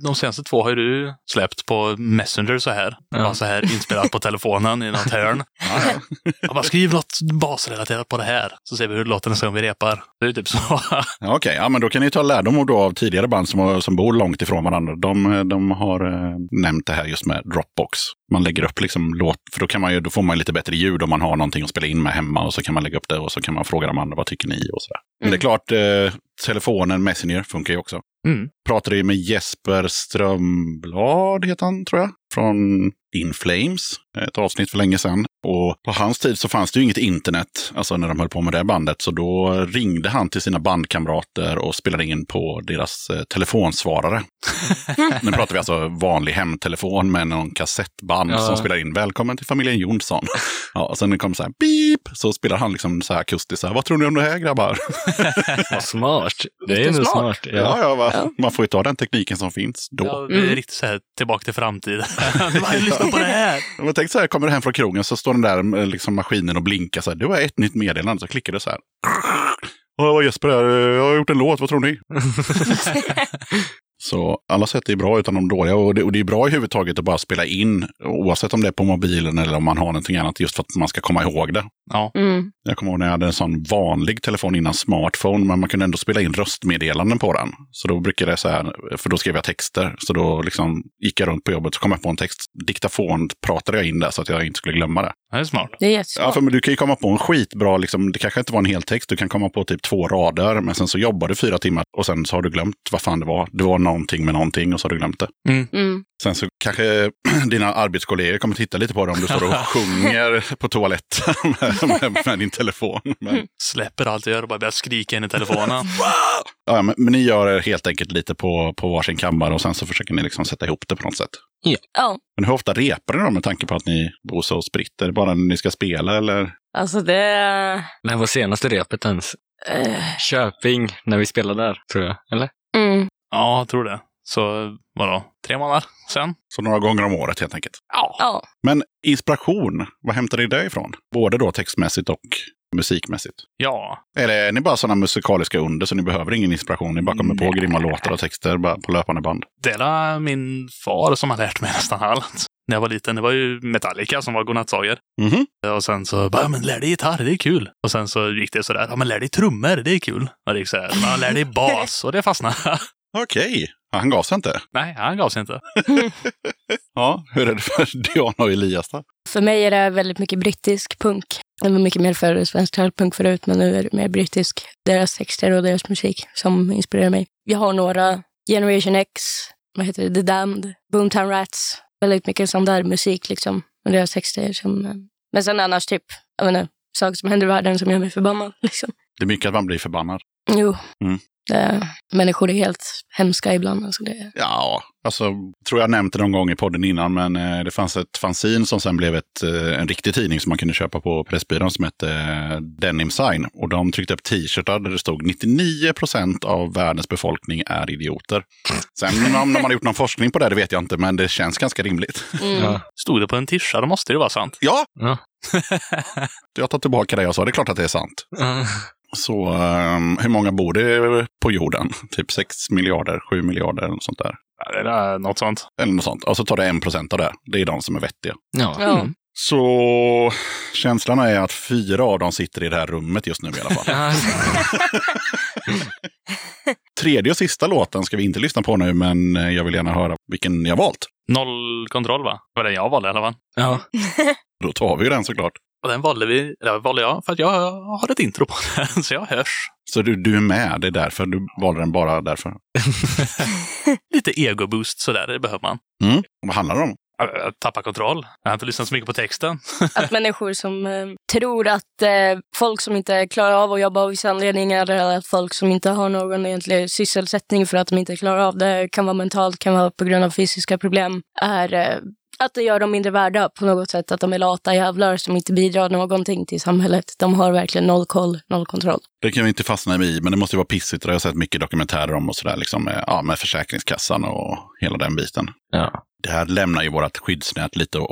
Speaker 4: de senaste två har du släppt på Messenger så här.
Speaker 2: Ja.
Speaker 4: Bara så här inspelat på telefonen i något hörn. [LAUGHS] Jag bara skriv något basrelaterat på det här. Så ser vi hur det låter nästa gång vi repar. Det är typ så. [LAUGHS]
Speaker 1: Ja, Okej, ja, men då kan ni ta lärdom då av tidigare band som, som bor långt ifrån varandra. De, de har eh, nämnt det här just med Dropbox. Man lägger upp liksom låt, för då, kan man ju, då får man lite bättre ljud om man har någonting att spela in med hemma och så kan man lägga upp det och så kan man fråga de andra vad tycker ni och sådär. Men det är klart, eh, telefonen Messenger funkar ju också.
Speaker 4: Mm.
Speaker 1: Pratade ju med Jesper Strömblad, heter han tror jag, från In Flames. Ett avsnitt för länge sedan. Och på hans tid så fanns det ju inget internet, alltså när de höll på med det bandet. Så då ringde han till sina bandkamrater och spelade in på deras eh, telefonsvarare. [LAUGHS] nu pratar vi alltså vanlig hemtelefon med någon kassettband
Speaker 2: Ja.
Speaker 1: som spelar in Välkommen till familjen Jonsson. Ja, och sen kom så här beep, så spelar han liksom så här akustiskt. Så här, Vad tror ni om det här grabbar? [LAUGHS]
Speaker 2: Vad smart. Det är nog
Speaker 3: smart.
Speaker 2: smart.
Speaker 1: Ja, ja?
Speaker 3: Ja.
Speaker 1: man får ju ta den tekniken som finns då.
Speaker 4: Ja, det är
Speaker 3: Mm.
Speaker 4: riktigt så här tillbaka till framtiden. [LAUGHS] Lyssna på det här.
Speaker 1: Jag tänkte så här, kommer du hem från krogen så står den där eh, liksom, maskinen och blinkar så här. Det var ett nytt meddelande, så klickar det så här. Åh, vad Jesper är, jag har gjort en låt, vad tror ni? [LAUGHS] så alla sätt är bra utan de dåliga. Och det, och det är bra i huvudtaget att bara spela in, oavsett om det är på mobilen eller om man har någonting annat, just för att man ska komma ihåg det.
Speaker 4: Ja,
Speaker 3: Mm.
Speaker 1: Jag kommer ihåg när jag hade en sån vanlig telefon innan smartphone, men man kunde ändå spela in röstmeddelanden på den. Så då brukade jag så här, för då skrev jag texter, så då liksom gick jag runt på jobbet så kom jag på en text. Diktafon pratade jag in där så att jag inte skulle glömma det.
Speaker 4: det är smart.
Speaker 3: Det är jättesmart.
Speaker 1: Ja, för men du kan ju komma på en skitbra, liksom, det kanske inte var en hel text, du kan komma på typ två rader, men sen så jobbar du fyra timmar och sen så har du glömt vad fan det var. Det var någonting med någonting och så har du glömt det.
Speaker 3: Mm.
Speaker 1: Sen så kanske [CLEARS THROAT] dina arbetskollegor kommer titta lite på det om du står och [LAUGHS] sjunger på toaletten [LAUGHS] med, med, med din telefon. Men,
Speaker 4: Släpper allt jag gör och bara börjar skrika in i telefonen. [LAUGHS]
Speaker 1: ja, men, men ni gör helt enkelt lite på, på varsin kammare och sen så försöker ni liksom sätta ihop det på något sätt.
Speaker 3: Ja,
Speaker 1: Men hur ofta repar ni då med tanke på att ni bor så spritt? Är det bara när ni ska spela eller?
Speaker 3: alltså det...
Speaker 2: När var senaste repet ens?
Speaker 3: eh,
Speaker 2: Köping, när vi spelade där, tror jag. Eller?
Speaker 3: mm.
Speaker 4: Ja, jag tror det. Så vadå, tre månader sen?
Speaker 1: Så några gånger om året helt enkelt.
Speaker 4: Ja.
Speaker 3: Ja,
Speaker 1: Men inspiration, vad hämtar ni det ifrån? Både då textmässigt och musikmässigt.
Speaker 4: Ja,
Speaker 1: Eller är ni bara sådana musikaliska under så ni behöver ingen inspiration? Ni bara kommer på
Speaker 4: Nej.
Speaker 1: grymma låtar och texter bara på löpande band?
Speaker 4: det är min far som har lärt mig nästan allt. När jag var liten, det var ju Metallica som var godnattsager.
Speaker 1: Mhm.
Speaker 4: Och sen så bara, ja, men lär dig gitarr, det är kul. Och sen så gick det sådär, ja men lär dig trummor, det är kul. Och det gick sådär, lär dig bas, och det fastnade.
Speaker 1: Okej, ja, han gav sig inte.
Speaker 4: Nej, han gav sig inte. [LAUGHS]
Speaker 1: Ja, hur är det för Diana och Elias då?
Speaker 3: för mig är det väldigt mycket brittisk punk. Det var mycket mer för svensk punk förut, men nu är det mer brittisk. Deras texter och deras musik som inspirerar mig. Jag har några, Generation X, vad heter det, The Damned, Boomtown Rats. Väldigt mycket sån där musik liksom. Och deras texter som... eh, Men sen annars typ, jag vet inte, saker som händer i världen som gör mig förbannad. Liksom.
Speaker 1: Det är mycket att man blir förbannad.
Speaker 3: Jo.
Speaker 1: Mm.
Speaker 3: Det, människor är helt hemska ibland. Alltså det,
Speaker 1: Ja, alltså, tror jag nämnt det någon gång i podden innan, men eh, det fanns ett fanzine som sen blev ett, eh, en riktig tidning som man kunde köpa på Pressbyrån som hette eh, Denim Sign. Och de tryckte upp t-shirtar där det stod 99 procent av världens befolkning är idioter. Sen om de har gjort någon forskning på det, det vet jag inte, men det känns ganska rimligt.
Speaker 3: mm.
Speaker 2: Ja.
Speaker 4: Stod det på en tischa, då måste det vara sant.
Speaker 1: Ja,
Speaker 2: Ja.
Speaker 1: jag tar tillbaka det jag sa, det är klart att det är sant.
Speaker 2: Ja.
Speaker 1: Så ehm, hur många bor det på jorden? Typ 6 miljarder, 7 miljarder eller något sånt där.
Speaker 4: Är något sånt.
Speaker 1: Eller något sånt. Och så tar det 1 procent av det. Det är de som är vettiga.
Speaker 2: Ja. Mm.
Speaker 1: Så känslan är att fyra av dem sitter i det här rummet just nu i alla fall. [LAUGHS] Tredje och sista låten ska vi inte lyssna på nu, men eh, jag vill gärna höra vilken ni har valt.
Speaker 4: Noll kontroll va? Det var den jag valde i alla fall.
Speaker 2: ja.
Speaker 1: Då tar vi ju den såklart.
Speaker 4: Och den valde vi, eller valde jag, för att jag har ett intro på den, [LAUGHS] så jag hörs.
Speaker 1: Så du, du är med, det är därför du valde den bara därför. [LAUGHS]
Speaker 4: Lite ego-boost sådär, det behöver man.
Speaker 1: Mm. Vad handlar det om?
Speaker 4: Jag tappar kontroll. Jag har inte lyssnat så mycket på texten. [LAUGHS]
Speaker 3: Att människor som eh, tror att eh, folk som inte klarar av att jobba av vissa anledningar eller att folk som inte har någon egentlig sysselsättning för att de inte klarar av det kan vara mentalt, kan vara på grund av fysiska problem, är eh, Att det gör dem mindre värda på något sätt. Att de är lata jävlar som inte bidrar någonting till samhället. De har verkligen noll koll, noll kontroll.
Speaker 1: Det kan vi inte fastna i, men det måste ju vara pissigt. Det har jag sett mycket dokumentärer om och sådär, liksom, med, ja, med Försäkringskassan och hela den biten.
Speaker 2: Ja.
Speaker 1: Det här lämnar ju vårt skyddsnät lite att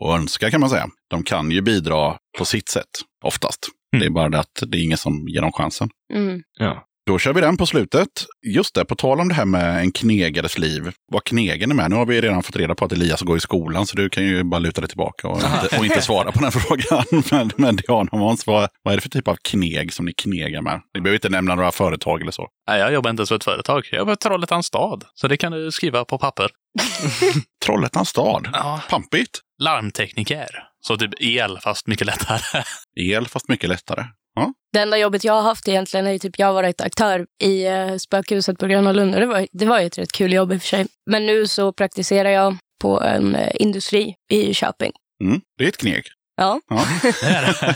Speaker 1: att önska kan man säga. De kan ju bidra på sitt sätt, oftast.
Speaker 4: Mm.
Speaker 1: Det är bara det att det är ingen som ger dem chansen.
Speaker 3: Mm.
Speaker 2: ja.
Speaker 1: Då kör vi den på slutet. Just det, på tal om det här med en knegares liv. Vad knegen är med. Nu har vi redan fått reda på att Elias går i skolan, så du kan ju bara luta dig tillbaka och, inte, och inte svara på den frågan. [LAUGHS] Men, men Diana och Måns, vad, vad är det för typ av kneg som ni knegar med? Ni behöver inte nämna några företag eller så.
Speaker 4: Nej, jag jobbar inte ens för ett företag. Jag jobbar på Trollhättans stad. Så det kan du skriva på papper. [LAUGHS]
Speaker 1: Trollhättans stad.
Speaker 4: Ja.
Speaker 1: Pampigt.
Speaker 4: Larmtekniker. Så typ el, fast mycket lättare.
Speaker 1: El, fast mycket lättare.
Speaker 3: Det enda jobbet jag har haft egentligen är ju typ jag har varit aktör i eh, spökhuset på Gröna Lund. Och det var, det var ju ett rätt kul jobb i och för sig. Men nu så praktiserar jag på en eh, industri i Köping.
Speaker 1: Mm, det är ett kneg.
Speaker 3: Ja.
Speaker 1: Ja. [LAUGHS]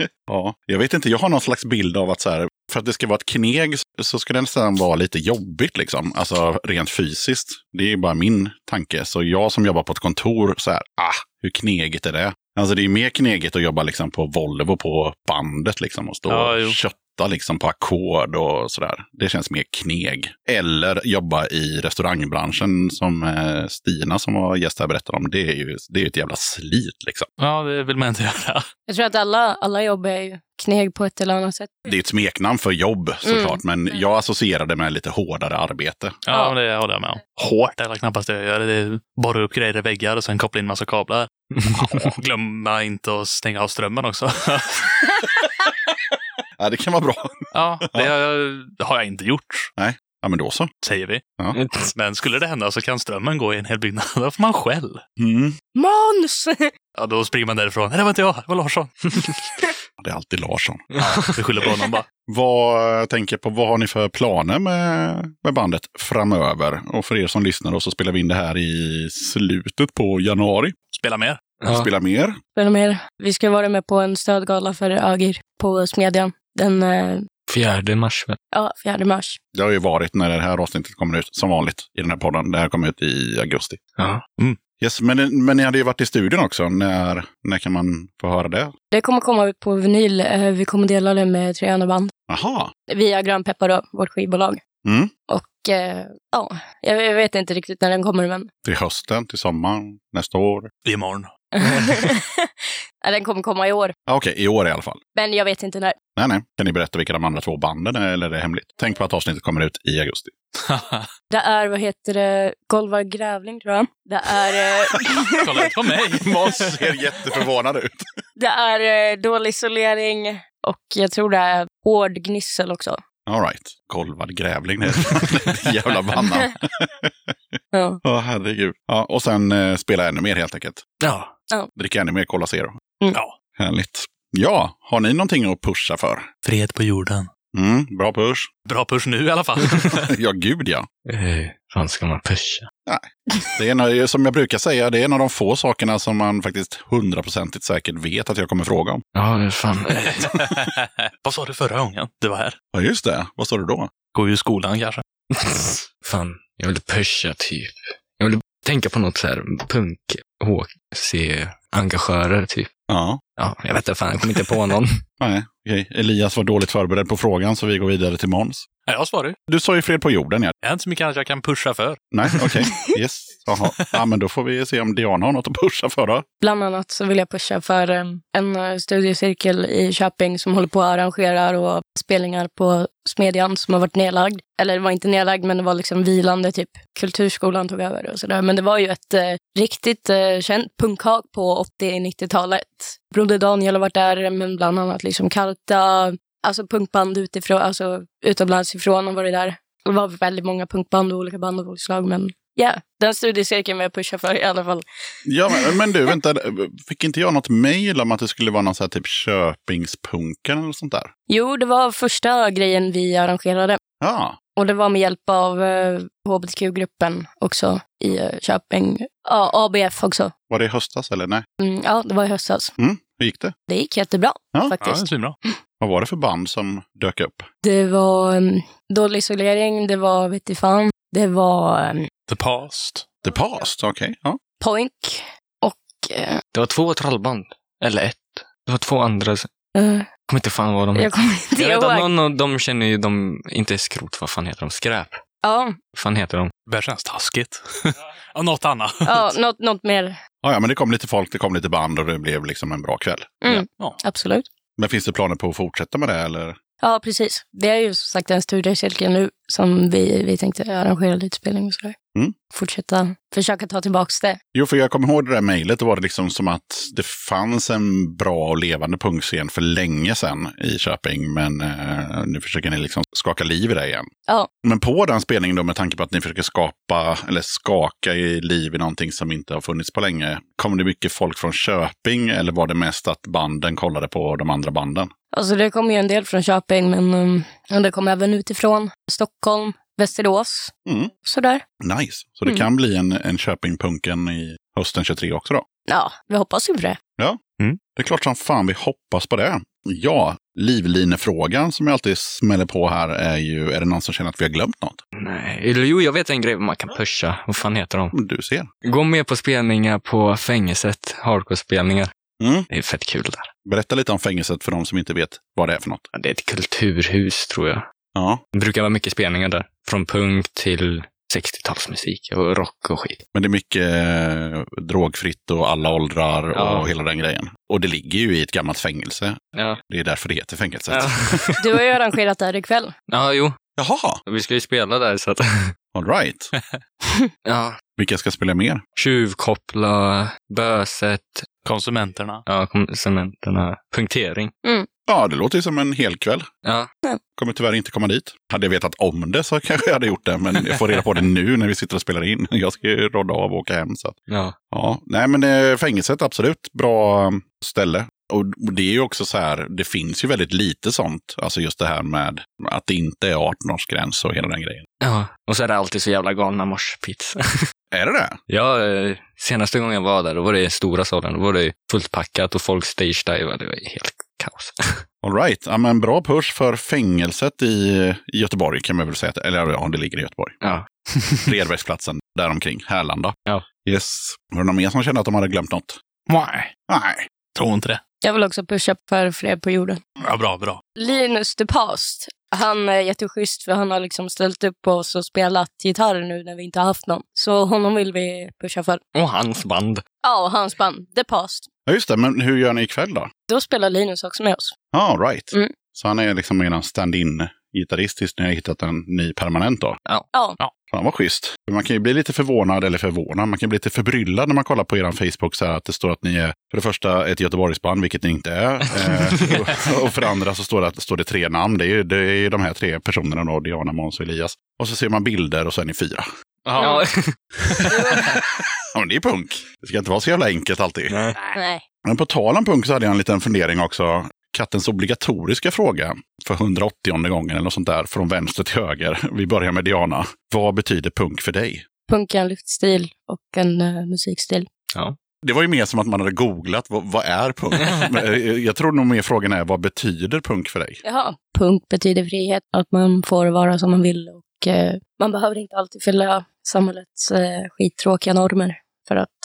Speaker 1: [LAUGHS] Ja. Jag vet inte, jag har någon slags bild av att så här, för att det ska vara ett kneg så ska det nästan vara lite jobbigt liksom. Alltså rent fysiskt. Det är ju bara min tanke. Så jag som jobbar på ett kontor, så här, ah, hur knegigt är det? Alltså det är mer knegigt att jobba liksom på Volvo på bandet liksom och stå
Speaker 4: Ja,
Speaker 1: och kötta liksom på ackord och sådär. Det känns mer kneg. Eller jobba i restaurangbranschen som eh, Stina som var gäst här berättade om. Det är ju det är ett jävla slit liksom.
Speaker 4: Ja, det vill man inte göra.
Speaker 3: Jag tror att alla, alla jobb är ju kneg på ett eller annat sätt.
Speaker 1: Det är ett smeknamn för jobb såklart, men jag associerar det med lite hårdare arbete.
Speaker 4: Ja, det håller jag med om. Hårt är väl knappast det jag gör. Det är borra upp grejer i väggar och sen koppla in massa kablar. [LAUGHS] Glömma inte att stänga av strömmen också. [LAUGHS]
Speaker 1: Ja, det kan vara bra.
Speaker 4: ja, det har- jag inte gjort,
Speaker 1: Ja, men då så.
Speaker 4: säger vi.
Speaker 1: Ja.
Speaker 4: Men skulle det hända så kan strömmen gå i en hel byggnad. [LAUGHS] Då får man skäll.
Speaker 1: Mm.
Speaker 3: Måns!
Speaker 4: Ja, då springer man därifrån. Nej, det var inte jag. Det var Larsson.
Speaker 1: Det är alltid Larsson. [LAUGHS]
Speaker 4: Vi skyller på honom bara.
Speaker 1: Vad, jag tänker på, vad har ni för planer med, med bandet framöver? Och för er som lyssnar då, så spelar vi in det här i slutet på januari.
Speaker 4: Spela mer.
Speaker 2: Ja.
Speaker 1: Spela mer.
Speaker 3: Spela mer. Vi ska vara med på en stödgala för Ögir på Smedjan den eh,
Speaker 2: Fjärde mars väl?
Speaker 3: ja, 4 mars.
Speaker 1: Det har ju varit när det här avsnittet kommer ut, som vanligt, i den här podden. Det här kommer ut i augusti.
Speaker 2: Ja.
Speaker 1: Yes, men, men ni hade ju varit i studion också. När, när kan man få höra det?
Speaker 3: Det kommer komma ut på vinyl. Eh, Vi kommer dela det med tre andra band.
Speaker 1: Aha.
Speaker 3: Via Grönpeppar då, vårt skivbolag.
Speaker 1: Mm.
Speaker 3: Och eh, ja, jag jag vet inte riktigt när den kommer men
Speaker 1: Till hösten, till sommaren, nästa år?
Speaker 4: Imorgon.
Speaker 3: Den kommer komma i år.
Speaker 1: Ah, Okej, i år i alla fall.
Speaker 3: Men jag vet inte när.
Speaker 1: Nej, nej. Kan ni berätta vilka de andra två banden är, eller är det hemligt? Tänk på att avsnittet kommer ut i augusti. [LAUGHS]
Speaker 3: Det är, vad heter det, Golvar Grävling tror jag. Det är, eh, [LAUGHS]
Speaker 4: Kolla inte på mig. [LAUGHS]
Speaker 1: Måns ser jätteförvånad ut.
Speaker 3: det är eh, dålig isolering och jag tror det är hård gnissel också.
Speaker 1: All right. Golvad grävling, det är ett jävla bannamn.
Speaker 3: Ja.
Speaker 1: Åh, herregud. Ja, och sen eh, spela ännu mer helt enkelt.
Speaker 4: Ja.
Speaker 1: Dricka ännu mer Cola Zero.
Speaker 4: ja.
Speaker 1: Härligt. Ja, har ni någonting att pusha för?
Speaker 4: Fred på jorden.
Speaker 1: Mm, bra push.
Speaker 4: Bra push nu i alla fall. [LAUGHS]
Speaker 1: ja, gud ja.
Speaker 2: Hur fan ska man pusha?
Speaker 1: Det är en, av- som jag brukar säga, det är en av de få sakerna som man faktiskt hundraprocentigt säkert vet att jag kommer fråga om.
Speaker 2: Ja, det är fan. [LAUGHS]
Speaker 4: Vad sa du förra gången du var här?
Speaker 1: Ja, just det. Vad sa du då?
Speaker 4: Går ju i skolan kanske.
Speaker 2: fan, jag vill pusha typ. Tänka på något så här punk, HC-engagerare typ.
Speaker 1: Ja,
Speaker 2: Ja, jag vet inte fan, jag kommer inte på någon. [LAUGHS]
Speaker 1: nej. Okej. Elias var dåligt förberedd på frågan, så vi går vidare till Måns.
Speaker 4: Ja, jag svarar ju.
Speaker 1: Du sa ju fred på jorden, ja.
Speaker 4: Jag har inte så mycket annat jag kan pusha för.
Speaker 1: Nej, okej. Yes. Jaha. Ja, men då får vi se om Diana har något att pusha för då.
Speaker 3: Bland annat så vill jag pusha för eh, en eh, studiecirkel i Köping som håller på att arrangera och spelningar på Smedjan som har varit nedlagd. Eller det var inte nedlagd, men det var liksom vilande. typ Kulturskolan tog över och sådär. Men det var ju ett eh, riktigt eh, känt punkhak på 80-90-talet. Broder Daniel har varit där, men bland annat liksom Karta. Alltså punkband utifrån, alltså utomlands ifrån har varit där. Det var väldigt många punkband och olika band av olika slag, men ja, den studiecirkeln vill jag pusha för i alla fall.
Speaker 1: Ja, men, men du, vänta. Fick inte jag något mejl om att det skulle vara någon sån här typ Köpingspunken eller sånt där?
Speaker 3: Jo, det var första grejen vi arrangerade.
Speaker 1: Ja,
Speaker 3: Och det var med hjälp av eh, hbtq-gruppen också i eh, Köping. Ja, ABF också.
Speaker 1: var det i höstas eller nej?
Speaker 3: Mm, ja, det var i höstas.
Speaker 1: Mm, hur gick det?
Speaker 3: Det gick jättebra
Speaker 1: Ja,
Speaker 4: Ja, det
Speaker 3: faktiskt.
Speaker 1: Vad var det för band som dök upp?
Speaker 3: det var um, dålig isolering, det var vet i fan. Det var um,
Speaker 4: The past.
Speaker 1: The Past, okej. ja.
Speaker 3: Poink och... Eh,
Speaker 2: Det var två trollband. Eller ett. Det var två andra. Jag
Speaker 3: eh,
Speaker 2: kommer inte fan vad de
Speaker 3: jag
Speaker 2: heter.
Speaker 3: kommer inte
Speaker 2: Jag vet att
Speaker 3: ihåg.
Speaker 2: någon av dem känner ju de, inte skrot, vad fan heter de? Skräp.
Speaker 3: Ja,
Speaker 2: Vad fan heter de?
Speaker 4: Det kännas taskigt. [LAUGHS] ja, något annat.
Speaker 3: ja något, något mer.
Speaker 1: Ja, ja, men det kom lite folk, det kom lite band och det blev liksom en bra kväll.
Speaker 3: Mm,
Speaker 4: Ja.
Speaker 3: Absolut.
Speaker 1: Men finns det planer på att fortsätta med det eller?
Speaker 3: Ja, precis. Det är ju som sagt en studiecirkel nu som vi, vi tänkte arrangera lite spelning och sådär.
Speaker 1: Mm.
Speaker 3: Fortsätta försöka ta tillbaka det.
Speaker 1: Jo, för jag kommer ihåg det där mejlet, då var det liksom som att det fanns en bra och levande punkscen för länge sedan i Köping, men eh, nu försöker ni liksom skaka liv i det igen.
Speaker 3: Ja.
Speaker 1: Men på den spelningen då, med tanke på att ni försöker skapa, eller skaka i liv i någonting som inte har funnits på länge, kom det mycket folk från Köping eller var det mest att banden kollade på de andra banden?
Speaker 3: Alltså det kommer ju en del från Köping, men um, det kommer även utifrån. Stockholm, Västerås,
Speaker 1: Mm.
Speaker 3: sådär.
Speaker 1: Nice. Så det
Speaker 3: Mm.
Speaker 1: kan bli en, en Köping-punken i hösten 23 också då?
Speaker 3: Ja, vi hoppas ju på det.
Speaker 1: Det är klart som fan vi hoppas på det. Ja, livlinefrågan som jag alltid smäller på här är ju, är det någon som känner att vi har glömt något?
Speaker 2: Nej, eller jo, jag vet en grej man kan pusha. Vad fan heter de?
Speaker 1: Du ser.
Speaker 2: Gå med på spelningar på fängelset. Hardcore-spelningar.
Speaker 1: Mm.
Speaker 2: Det är fett kul där.
Speaker 1: Berätta lite om fängelset för de som inte vet vad det är för något.
Speaker 2: Ja, Det är ett kulturhus, tror jag.
Speaker 1: Ja,
Speaker 2: Det brukar vara mycket spelningar där. Från punk till 60-talsmusik och rock och skit.
Speaker 1: men det är mycket eh, drogfritt och alla åldrar
Speaker 2: Ja.
Speaker 1: och hela den grejen. Och det ligger ju i ett gammalt fängelse.
Speaker 2: Ja.
Speaker 1: Det är därför det heter fängelset.
Speaker 2: Ja, [LAUGHS]
Speaker 3: Du har ju arrangerat det här ikväll.
Speaker 2: ja jo.
Speaker 1: Jaha,
Speaker 2: Vi ska ju spela där så att... [LAUGHS]
Speaker 1: all right. [LAUGHS]
Speaker 2: ja.
Speaker 1: Vilka ska spela mer?
Speaker 2: Tjuvkoppla, böset,
Speaker 4: Konsumenterna.
Speaker 2: ja, konsumenterna, punktering.
Speaker 1: Ja, det låter ju som en hel kväll.
Speaker 2: Ja,
Speaker 1: Kommer tyvärr inte komma dit. Hade jag vetat om det så [LAUGHS] kanske jag hade gjort det, men jag får reda på det nu när vi sitter och spelar in. [LAUGHS] Jag ska ju rodda av och åka hem. Så
Speaker 2: ja.
Speaker 1: ja, nej men eh, fängelset, absolut. Bra eh, ställe. Och och det är ju också så här, det finns ju väldigt lite sånt. Alltså just det här med att det inte är 18-årsgräns och hela den grejen.
Speaker 2: ja. Och så är det alltid så jävla galna morspits. [LAUGHS]
Speaker 1: Är det det?
Speaker 2: ja, eh, senaste gången jag var där, då var det i stora salen. Då var det fullt packat och folk stage-divade. Det var helt kaos. [LAUGHS]
Speaker 1: All right. Ja, men bra push för fängelset i, i Göteborg kan man väl säga. Eller ja, det ligger i Göteborg.
Speaker 2: Ja. [LAUGHS]
Speaker 1: Fredbergsplatsen, däromkring. Härlanda.
Speaker 2: Ja.
Speaker 1: Yes. Var det någon mer som kände att de hade glömt något?
Speaker 4: Nej,
Speaker 1: Nej.
Speaker 4: tror inte det.
Speaker 3: Jag vill också pusha för fred på jorden.
Speaker 4: Ja, bra, bra.
Speaker 3: Linus the Past. Han är jätteschysst för han har liksom ställt upp på oss och spelat gitarr nu när vi inte har haft någon. Så honom vill vi pusha för.
Speaker 2: Och hans band.
Speaker 3: Ja, och hans band, The Past.
Speaker 1: Ja, just det. Men hur gör ni ikväll då?
Speaker 3: Då spelar Linus också med oss.
Speaker 1: Ja, right.
Speaker 3: Mm.
Speaker 1: Så han är liksom en stand-in gitarrist tills ni har hittat en ny permanent då?
Speaker 3: Ja,
Speaker 1: Fan vad schysst. Man kan ju bli lite förvånad, eller förvånad, man kan bli lite förbryllad när man kollar på er Facebook så här att det står att ni är för det första ett Göteborgsband, vilket ni inte är. [LAUGHS] Eh, och, och för det andra så står det, att, står det tre namn. Det är ju det är ju de här tre personerna då, Diana, Måns och Elias. Och så ser man bilder och så är ni fyra.
Speaker 2: Ja.
Speaker 1: Ja, [LAUGHS] men det är punk. Det ska inte vara så jävla enkelt alltid.
Speaker 2: Nej.
Speaker 3: nej.
Speaker 1: Men på tal om punk så hade jag en liten fundering också. Kattens obligatoriska fråga för 180 gången eller något sånt där, från vänster till höger. [LAUGHS] Vi börjar med Diana. Vad betyder punk för dig?
Speaker 3: Punk är en livsstil och en eh, musikstil.
Speaker 1: Det var ju mer som att man hade googlat, vad, vad är punk? [LAUGHS] Men, eh, jag tror nog mer frågan är, vad betyder punk för dig?
Speaker 3: Jaha. Punk betyder frihet, att man får vara som man vill och eh, man behöver inte alltid fylla samhällets eh, skittråkiga normer för att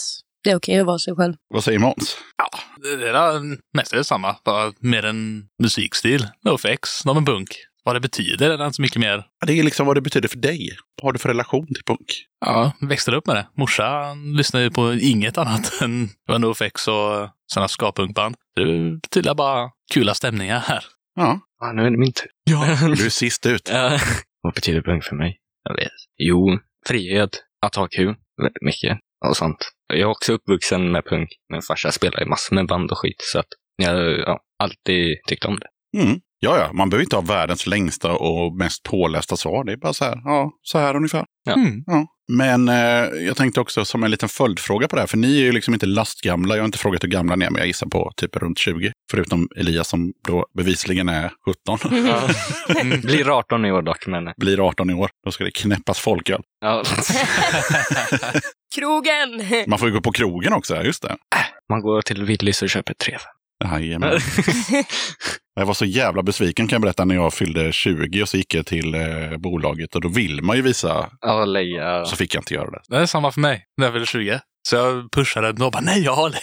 Speaker 3: det är okej att vara sig själv.
Speaker 1: Vad säger Måns?
Speaker 4: Ja, det är mest detsamma, bara mer en musikstil. NoFX, de är punk. Vad det betyder är det inte så mycket mer.
Speaker 1: Det är liksom vad det betyder för dig. Vad har du för relation till punk?
Speaker 4: Ja, växte upp med det. Morsan lyssnade ju på inget annat [LAUGHS] än NoFX och sådana ska-punkband. Det betyder bara kula stämningar här.
Speaker 1: Ja,
Speaker 2: Ja, nu är det min tur.
Speaker 4: Ja. [LAUGHS]
Speaker 1: du är sist ut.
Speaker 2: Ja. Vad betyder punk för mig? Jag vet. Jo, frihet, att ha kul, väldigt mycket och sånt. Jag är också uppvuxen med punk. Min farsa spelar i massor med band och skit, så att jag har ja, alltid tyckt om det.
Speaker 1: Mm. Ja, ja, man behöver inte ha världens längsta och mest pålästa svar. Det är bara så här, ja, så här ungefär.
Speaker 2: Ja.
Speaker 4: Mm.
Speaker 1: Ja. Men eh, jag tänkte också som en liten följdfråga på det här, för ni är ju liksom inte lastgamla. Jag har inte frågat hur gamla ni är, men jag gissar på typ runt 20. Förutom Elias som då bevisligen är 17. [LAUGHS]
Speaker 2: Ja. Blir 18 i år dock, men
Speaker 1: Blir 18 i år. Då ska det knäppas folköl.
Speaker 2: ja. [LAUGHS]
Speaker 3: Krogen!
Speaker 1: Man får ju gå på krogen också, just det.
Speaker 2: man går till Willys och köper tre.
Speaker 1: Jajamän. [LAUGHS] Jag var så jävla besviken kan jag berätta när jag fyllde 20 och så gick jag till eh, bolaget och då vill man ju visa.
Speaker 2: Ja, lägga.
Speaker 1: Så fick jag inte göra det.
Speaker 4: Det är samma för mig när jag fyller 20. Så jag pushade och bara, nej, jag har lägg.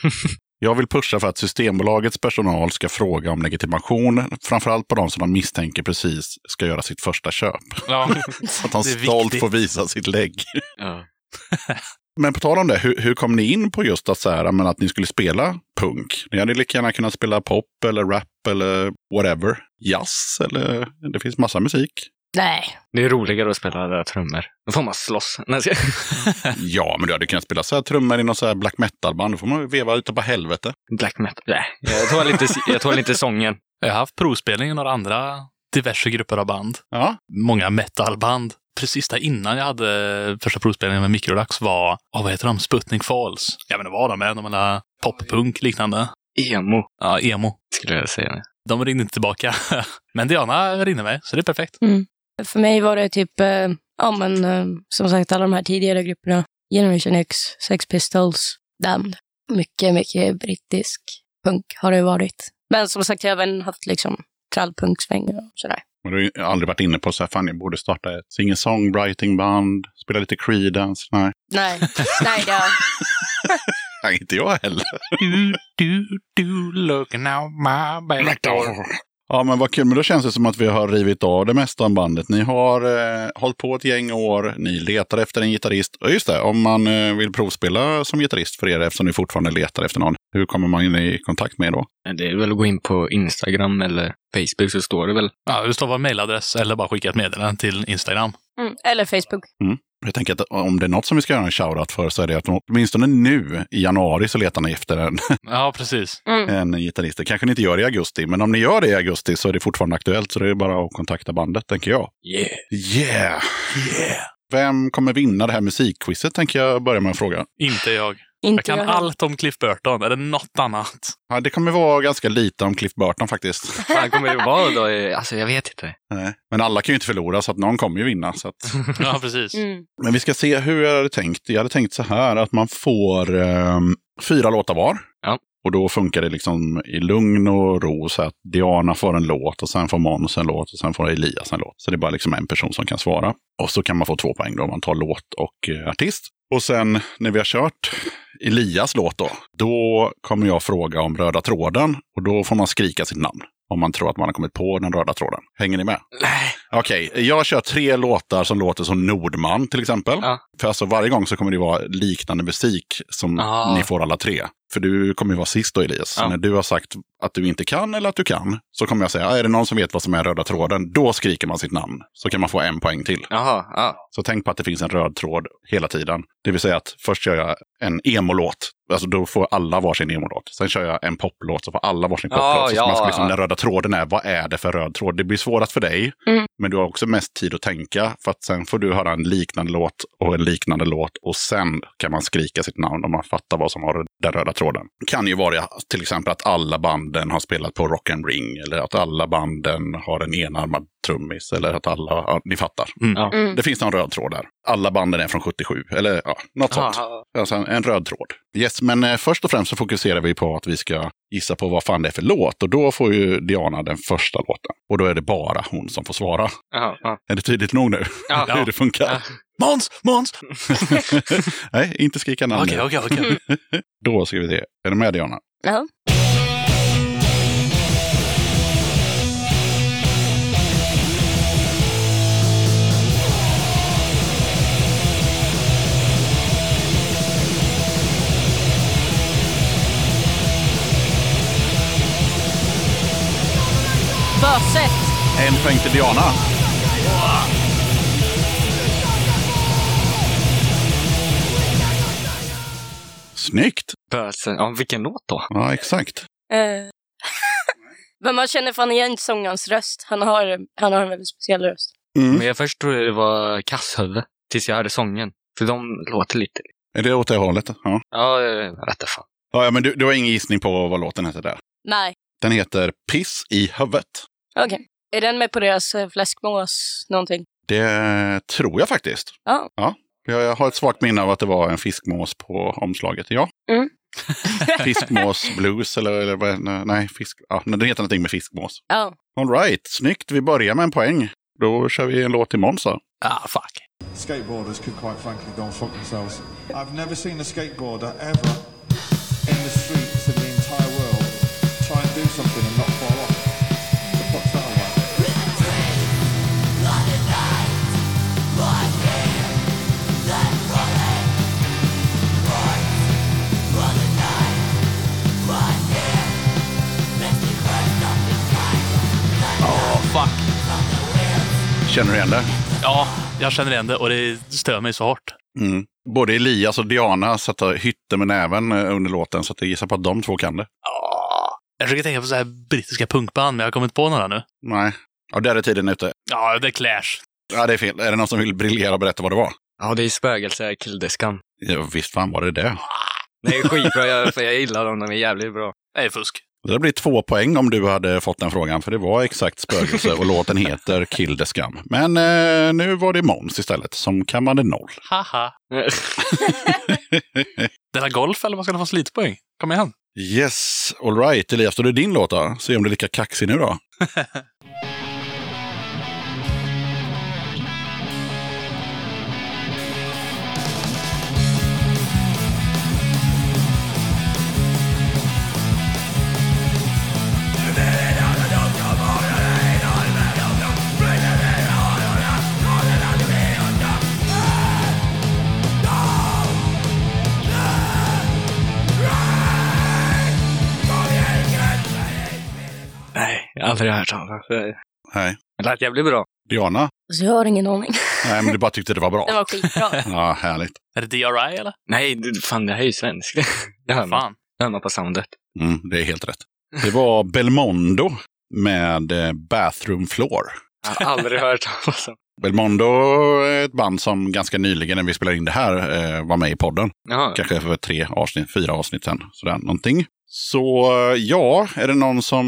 Speaker 4: [LAUGHS]
Speaker 1: Jag vill pusha för att Systembolagets personal ska fråga om legitimation, framförallt på de som de misstänker precis ska göra sitt första köp.
Speaker 4: Ja.
Speaker 1: Så [LAUGHS] att de stolt
Speaker 4: viktigt.
Speaker 1: får visa sitt lägg.
Speaker 2: Ja.
Speaker 1: Men på tal om det, hur, hur kom ni in på just att, så här, men att ni skulle spela punk? Ni hade lika gärna kunnat spela pop eller rap eller whatever. Jazz eller det finns massa musik.
Speaker 3: Nej.
Speaker 2: Det är roligare att spela där trummor. Då får man slåss. [LAUGHS]
Speaker 1: Ja, men du hade kunnat spela så här trummor i något så här black metal-band. Då får man veva ute på helvete.
Speaker 2: Black metal. Nej, jag tar inte, jag tar inte sången.
Speaker 4: Jag har haft provspelning i några andra diverse grupper av band.
Speaker 1: Ja,
Speaker 4: Många metalband. Precis där innan jag hade första provspelningen med Microdax var, oh, vad heter de? Sputnik Falls. Jag vet inte vad de är, de är poppunk liknande.
Speaker 2: Emo,
Speaker 4: Ja, emo.
Speaker 2: skulle jag säga.
Speaker 4: De ringde inte tillbaka. [LAUGHS] Men Diana ringde mig, så det är perfekt.
Speaker 3: För mig var det typ, eh, ja men eh, som sagt alla de här tidigare grupperna. Generation X, Sex Pistols, Damned. Mycket, mycket brittisk punk har det varit. Men som sagt, jag har även haft liksom trallpunksväng och sådär.
Speaker 1: Men du har ju aldrig varit inne på så här, fan jag borde starta ett singer-songwriting-band, spela lite Creedence. Nej.
Speaker 3: Nej, nej det har... [LAUGHS]
Speaker 1: Nej, inte jag heller.
Speaker 4: Du, du, du, looking out my back door.
Speaker 1: Ja, men vad kul. Men då känns det som att vi har rivit av det mesta om bandet. Ni har eh, hållit på ett gäng år. Ni letar efter en gitarrist. Och just det, om man eh, vill provspela som gitarrist för er eftersom ni fortfarande letar efter någon. Hur kommer man in i kontakt med er då?
Speaker 2: Det är väl att gå in på Instagram eller Facebook så står det väl.
Speaker 4: Ja, det står vår mailadress eller bara skicka ett meddelande till Instagram.
Speaker 3: Mm. Eller Facebook.
Speaker 1: Jag tänker att om det är något som vi ska göra en shoutout för så är det att åtminstone nu i januari så letar ni efter en, [LAUGHS]
Speaker 4: Ja, precis.
Speaker 3: Mm.
Speaker 1: en gitarrist. Det kanske ni inte gör i augusti, men om ni gör det i augusti så är det fortfarande aktuellt. Så det är bara att kontakta bandet, tänker jag.
Speaker 2: Yeah.
Speaker 1: Yeah!
Speaker 4: Yeah.
Speaker 1: Vem kommer vinna det här musikquizet, tänker jag börja med att fråga.
Speaker 4: Inte jag.
Speaker 3: Inte
Speaker 4: Jag kan
Speaker 3: heller.
Speaker 4: allt om Cliff Burton. Är det något annat?
Speaker 1: Ja, det kommer vara ganska lite om Cliff Burton faktiskt. [LAUGHS]
Speaker 2: Fan kommer det vara då? Eh, Alltså jag vet inte.
Speaker 1: Nej. Men alla kan ju inte förlora, så att någon kommer ju vinna. Så att... [LAUGHS]
Speaker 4: Ja, precis.
Speaker 3: Mm.
Speaker 1: Men vi ska se hur jag hade tänkt. Jag hade tänkt så här att man får ehm, fyra låtar var.
Speaker 2: Ja.
Speaker 1: Och då funkar det liksom i lugn och ro så att Diana får en låt och sen får Måns en låt och sen får Elias en låt. Så det är bara liksom en person som kan svara. Och så kan man få två poäng då om man tar låt och eh, artist. Och sen när vi har kört Elias låt då, då kommer jag fråga om röda tråden och då får man skrika sitt namn. Om man tror att man har kommit på den röda tråden. Hänger ni med?
Speaker 2: Nej.
Speaker 1: Okej, jag kör tre låtar som låter som Nordman till exempel.
Speaker 2: Ja.
Speaker 1: För alltså varje gång så kommer det vara liknande musik som
Speaker 2: Ah.
Speaker 1: ni får alla tre. För du kommer ju vara sist då Elias. Så
Speaker 2: Ja.
Speaker 1: när du har sagt att du inte kan eller att du kan så kommer jag säga, "Ah, är det någon som vet vad som är röda tråden? Då skriker man sitt namn. Så kan man få en poäng till.
Speaker 2: Jaha, ja.
Speaker 1: Så tänk på att det finns en röd tråd hela tiden. Det vill säga att först kör jag en emo-låt. Alltså då får alla varsin emo-låt. Sen kör jag en poplåt så får alla varsin
Speaker 2: Ja,
Speaker 1: poplåt. så
Speaker 2: ja,
Speaker 1: man ska liksom,
Speaker 2: ja.
Speaker 1: den röda tråden är, vad är det för röd tråd? Det blir svårast för dig.
Speaker 3: Mm.
Speaker 1: Men du har också mest tid att tänka. För att sen får du höra en liknande låt och en liknande låt. Och sen kan man skrika sitt namn om man fattar vad som har den röda tråden. Kan ju vara till exempel att alla banden har spelat på Rock and Ring. Eller att alla banden har en enarmad trummis. Eller att alla, ja, ni fattar.
Speaker 2: Ja.
Speaker 3: Mm.
Speaker 1: Det finns någon röd tråd där. Alla banden är från 77, eller ja, något sånt.
Speaker 2: Jaha.
Speaker 1: Alltså en, en röd tråd. Yes, men eh, först och främst så fokuserar vi på att vi ska gissa på vad fan det är för låt. Och då får ju Diana den första låten. Och då är det bara hon som får svara.
Speaker 2: Jaha, ja.
Speaker 1: Är det tydligt nog nu?
Speaker 2: Ja. [LAUGHS]
Speaker 1: Hur det funkar?
Speaker 2: Ja.
Speaker 4: Måns! Måns! [LAUGHS]
Speaker 1: Nej, inte skrika namn
Speaker 4: Okej, okej, okej. [LAUGHS]
Speaker 1: Då ska vi se. Är du med Diana?
Speaker 3: Ja. Böset.
Speaker 1: En poäng till Diana. Snyggt!
Speaker 2: Bösen. Ja, vilken låt då?
Speaker 1: Ja, exakt.
Speaker 3: Eh. [LAUGHS] Men man känner fan igen sångarens röst. Han har, han har en väldigt speciell röst.
Speaker 1: Mm.
Speaker 2: Men jag först trodde det var Kasshuvud. Tills jag hörde sången. För de låter lite...
Speaker 1: Är det åt det hållet? Ja.
Speaker 2: Ja, jag vet fan.
Speaker 1: Ja, men du, du har ingen gissning på vad låten heter där?
Speaker 3: Nej,
Speaker 1: Den heter Piss i huvudet.
Speaker 3: Okej. Är den med på deras eh, fläskmås någonting?
Speaker 1: Det tror jag faktiskt.
Speaker 3: Ja.
Speaker 1: ja. Jag har ett svagt minne av att det var en fiskmås på omslaget. Ja.
Speaker 3: Mm. [LAUGHS]
Speaker 1: Fiskmås blues eller, eller vad- nej, fisk. Ja, men den heter någonting med fiskmås.
Speaker 3: Ja.
Speaker 1: All right, snyggt. Vi börjar med en poäng. Då kör vi en låt till Måns.
Speaker 4: Ah, fuck.
Speaker 5: skateboarders could quite frankly go and fuck themselves. I've never seen a skateboarder ever
Speaker 1: Känner du igen det?
Speaker 4: Ja, jag känner igen det och det stör mig så hårt.
Speaker 1: Mm. Både Elias och Diana satte hytte med näven eh, under låten, så att jag gissar på att de två kan det.
Speaker 4: Ja. Jag försöker tänka på så här brittiska punkband, men jag har kommit på några nu.
Speaker 1: Nej. Ja, där är tiden ute.
Speaker 4: Ja, det är Clash.
Speaker 1: Ja, det är fel. Är det någon som vill briljera och berätta vad det var?
Speaker 2: Ja, det är spögelse, killdeskan.
Speaker 1: Ja, visst fan var det det.
Speaker 2: Det är skitbra, jag, för jag gillar dem, de är jävligt bra.
Speaker 4: Det är fusk.
Speaker 1: Det blir två poäng om du hade fått den frågan, för det var exakt spögelse och [LAUGHS] låten heter Kill the Scum. Men eh, nu var det Måns istället som kammade noll.
Speaker 4: Haha. [LAUGHS] Det är golf eller vad ska få slitpoäng? Kom igen.
Speaker 1: Yes, all right. Elias, då är det din låt då. Se om du är lika kaxig nu då. [LAUGHS]
Speaker 2: Nej, jag har aldrig hört talas om det.
Speaker 1: Nej.
Speaker 2: Det lät jävligt bra.
Speaker 1: Diana?
Speaker 3: Alltså, jag har ingen aning.
Speaker 1: Nej, men du bara tyckte det var bra.
Speaker 3: Den var skitbra.
Speaker 1: Ja, härligt.
Speaker 4: Är det DRI eller?
Speaker 2: Nej, fan det här är ju svenskt. [LAUGHS] Det hör man.
Speaker 4: Fan.
Speaker 2: Det hör man på soundet.
Speaker 1: Mm, det är helt rätt. Det var Belmondo med eh, Bathroom Floor.
Speaker 2: Jag har aldrig hört talas om. [LAUGHS]
Speaker 1: Belmondo är ett band som ganska nyligen när vi spelade in det här eh, var med i podden.
Speaker 2: Jaha.
Speaker 1: Kanske för tre avsnitt, fyra avsnitt sen. Sådär någonting. Så eh, ja, är det någon som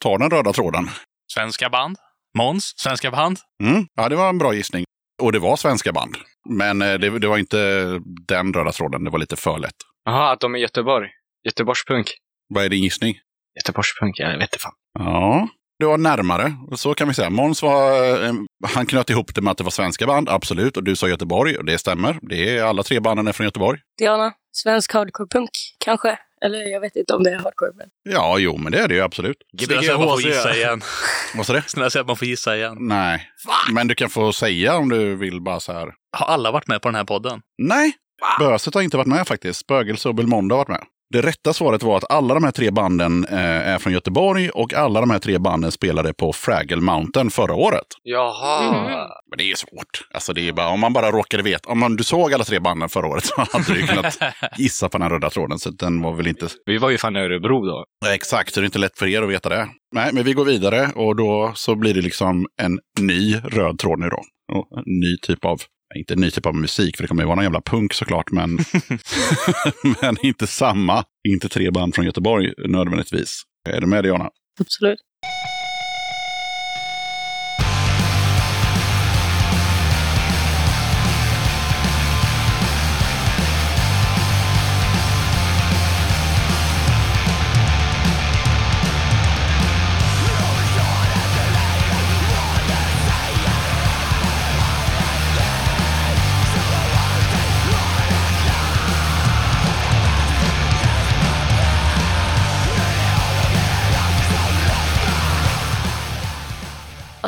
Speaker 1: tar den röda tråden?
Speaker 4: Svenska band? Måns? Svenska band?
Speaker 1: Mm, ja, det var en bra gissning. Och det var svenska band. Men eh, det, det var inte den röda tråden, det var lite för lätt.
Speaker 2: Jaha, att de är Göteborg. Göteborgspunk.
Speaker 1: Vad är din gissning?
Speaker 2: Göteborgspunk, jag vet inte fan.
Speaker 1: Ja, det var närmare. Så kan vi säga. Måns var, eh, han knöt ihop det med att det var svenska band, absolut. Och du sa Göteborg, och det stämmer. Det är alla tre banden är från Göteborg.
Speaker 3: Diana, svensk hardcore-punk kanske? Eller jag vet inte om det är hardcore. Men...
Speaker 1: Ja, jo, men det är det ju absolut.
Speaker 4: Snälla säg att man får gissa igen. [LAUGHS]
Speaker 1: Vad sa det?
Speaker 4: Snälla säg att man får gissa igen.
Speaker 1: Nej, men du kan få säga om du vill bara så här.
Speaker 4: Har alla varit med på den här podden?
Speaker 1: Nej, Böset har inte varit med faktiskt. Spögelse och Belmondo har varit med. Det rätta svaret var att alla de här tre banden eh, är från Göteborg och alla de här tre banden spelade på Fraggle Mountain förra året.
Speaker 2: Jaha.
Speaker 1: Men det är svårt. Alltså det är bara, om man bara råkade veta. Om man, du såg alla tre banden förra året så [LAUGHS] hade du kunnat [LAUGHS] gissa på den här röda tråden. Så den var väl inte...
Speaker 2: Vi var ju fan i Örebro då.
Speaker 1: Exakt, så det är inte lätt för er att veta det. Nej, men vi går vidare och då så blir det liksom en ny röd tråd nu då. Och en ny typ av, inte en ny typ av musik, för det kommer ju vara någon jävla punk såklart, men, [LAUGHS] [LAUGHS] men inte samma. Inte tre band från Göteborg nödvändigtvis. Är du med Diana?
Speaker 3: Absolut.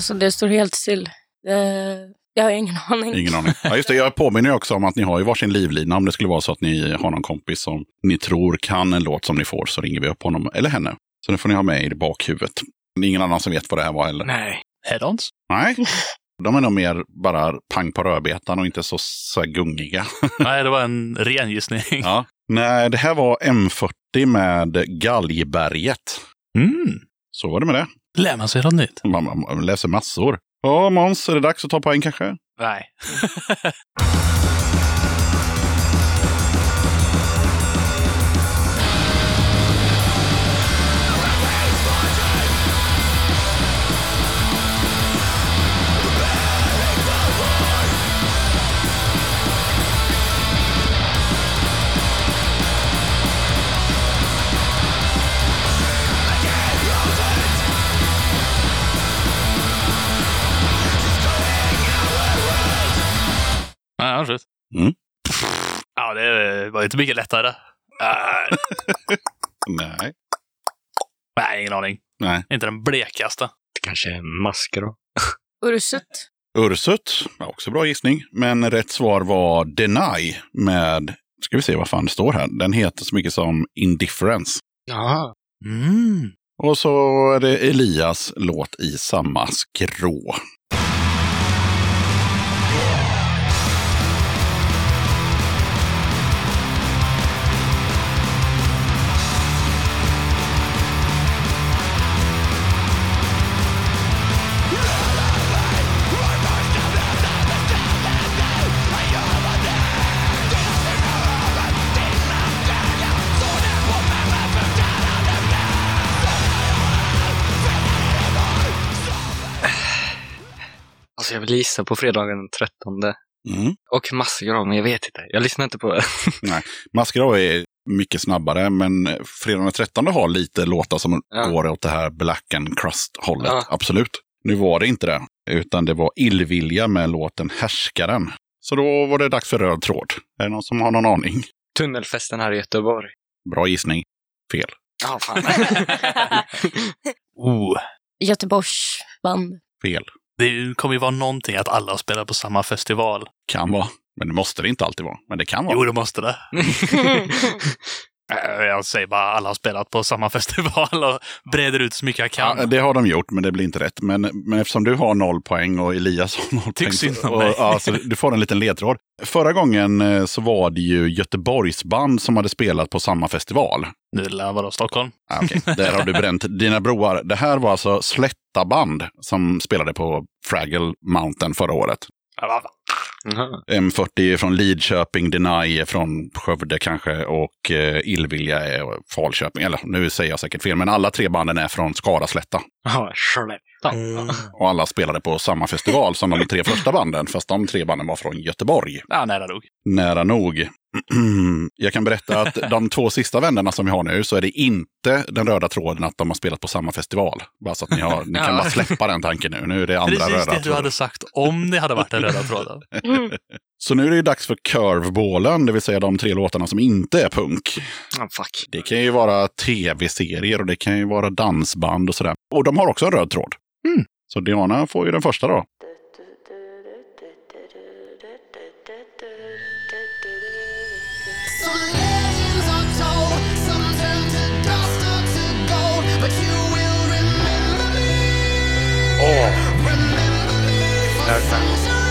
Speaker 3: Alltså det står helt still. Det... Jag har ingen aning.
Speaker 1: Ingen aning. Ja, just det, jag påminner också om att ni har ju varsin livlina. Om det skulle vara så att ni har någon kompis som ni tror kan en låt som ni får så ringer vi upp honom eller henne. Så det får ni ha med i bakhuvudet. Det är ingen annan som vet vad det här var heller.
Speaker 2: Nej.
Speaker 4: Head-ons?
Speaker 1: Nej. [LAUGHS] De är nog mer bara pang på rödbetan och inte så, så gungiga. [LAUGHS]
Speaker 4: Nej, det var en ren gissning.
Speaker 1: Ja. Nej, det här var M40 med Galgberget.
Speaker 4: Mm.
Speaker 1: Så var det med det.
Speaker 4: Lär man sig något nytt?
Speaker 1: Man, man, man läser massor. Ja, Måns, är det dags att ta poäng kanske?
Speaker 4: Nej. [LAUGHS] Ja, absolut.
Speaker 1: Mm.
Speaker 4: Ja, det var inte mycket lättare. Äh, [LAUGHS]
Speaker 1: Nej.
Speaker 4: nej, ingen aning.
Speaker 1: Nej.
Speaker 4: Inte den blekaste.
Speaker 2: Kanske en mask då?
Speaker 3: Ursut.
Speaker 1: Ursut, var också bra gissning. Men rätt svar var Deny med, ska vi se vad fan det står här. Den heter så mycket som Indifference.
Speaker 2: Ja.
Speaker 4: Mm.
Speaker 1: Och så är det Elias låt i samma skrå.
Speaker 2: Alltså jag vill gissa på fredagen den 13.
Speaker 1: Mm.
Speaker 2: Och Maskerov, men jag vet inte. Jag lyssnar inte på det. [LAUGHS]
Speaker 1: Maskerov är mycket snabbare, men fredagen den 13 har lite låtar som
Speaker 2: Ja.
Speaker 1: går åt det här black and crust-hållet.
Speaker 2: Ja.
Speaker 1: Absolut. Nu var det inte det, utan det var Illvilja med låten Härskaren. Så då var det dags för röd tråd. Är det någon som har någon aning?
Speaker 2: Tunnelfesten här i Göteborg.
Speaker 1: Bra gissning. Fel.
Speaker 2: Ja, fan. [LAUGHS] [LAUGHS]
Speaker 4: Oh.
Speaker 3: Göteborgs band.
Speaker 1: Fel.
Speaker 4: Det kommer ju vara någonting att alla spelar på samma festival.
Speaker 1: Kan vara. Men det måste det inte alltid vara. Men det kan vara.
Speaker 4: Jo, det måste det. [LAUGHS] [LAUGHS] Äh, Jag säger bara alla har spelat på samma [LAUGHS] festival och breder ut så mycket jag kan.
Speaker 1: Ja, det har de gjort, men det blir inte rätt. Men, men eftersom du har noll poäng och Elias har noll
Speaker 4: Tycks
Speaker 1: poäng.
Speaker 4: synd om
Speaker 1: och,
Speaker 4: mig.
Speaker 1: ja, så du får en liten ledtråd. Förra gången eh, så var det ju Göteborgsband som hade spelat på samma festival.
Speaker 4: Nu lär vara Stockholm.
Speaker 1: Ah, Okej, där har du bränt dina broar. Det här var alltså Slätta band som spelade på Fraggle Mountain förra året.
Speaker 2: Jaha.
Speaker 1: M40 är från Lidköping, Deny är från Skövde kanske och eh, Illvilja är Falköping. Eller nu säger jag säkert fel, men alla tre banden är från Skara Slätta.
Speaker 2: Ja, Skellefteå.
Speaker 1: Och alla spelade på samma festival som de tre första banden, fast de tre banden var från Göteborg.
Speaker 4: Ja, nära nog.
Speaker 1: Nära nog. Jag kan berätta att de två sista vännerna som vi har nu så är det inte den röda tråden att de har spelat på samma festival. Bara så att ni, har, ni kan bara släppa den tanken nu. Nu är det andra
Speaker 4: Precis
Speaker 1: röda
Speaker 4: det du
Speaker 1: tråden.
Speaker 4: hade sagt om det hade varit den röda tråden.
Speaker 1: Så nu är det ju dags för curveballen, det vill säga de tre låtarna som inte är punk.
Speaker 2: Ja, fuck.
Speaker 1: Det kan ju vara tv-serier och det kan ju vara dansband och sådär. Och de har också en röd tråd.
Speaker 4: Mm.
Speaker 1: Så Diana får ju den första då.
Speaker 6: Centuries.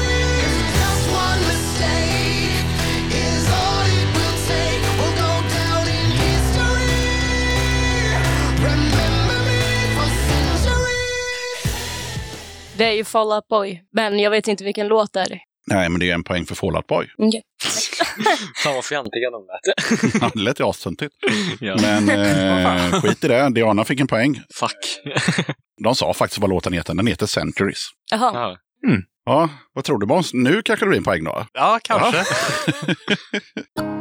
Speaker 3: Det är ju Fall Out Boy, men jag vet inte vilken låt det är.
Speaker 1: Nej, men det är en poäng för Fall Out Boy.
Speaker 2: Fan [LAUGHS] vad fjantiga de lät.
Speaker 1: Ja, det lät ju astöntigt. [LAUGHS]
Speaker 2: ja.
Speaker 1: Men eh, [LAUGHS] skit i det. Diana fick en poäng.
Speaker 2: Fuck.
Speaker 1: De sa faktiskt vad låten heter. Den heter Centuries.
Speaker 3: Jaha.
Speaker 2: Ja.
Speaker 1: Ja, vad tror du Måns? Nu kanske det blir en poäng då?
Speaker 4: Ja, kanske.
Speaker 7: What [LAUGHS]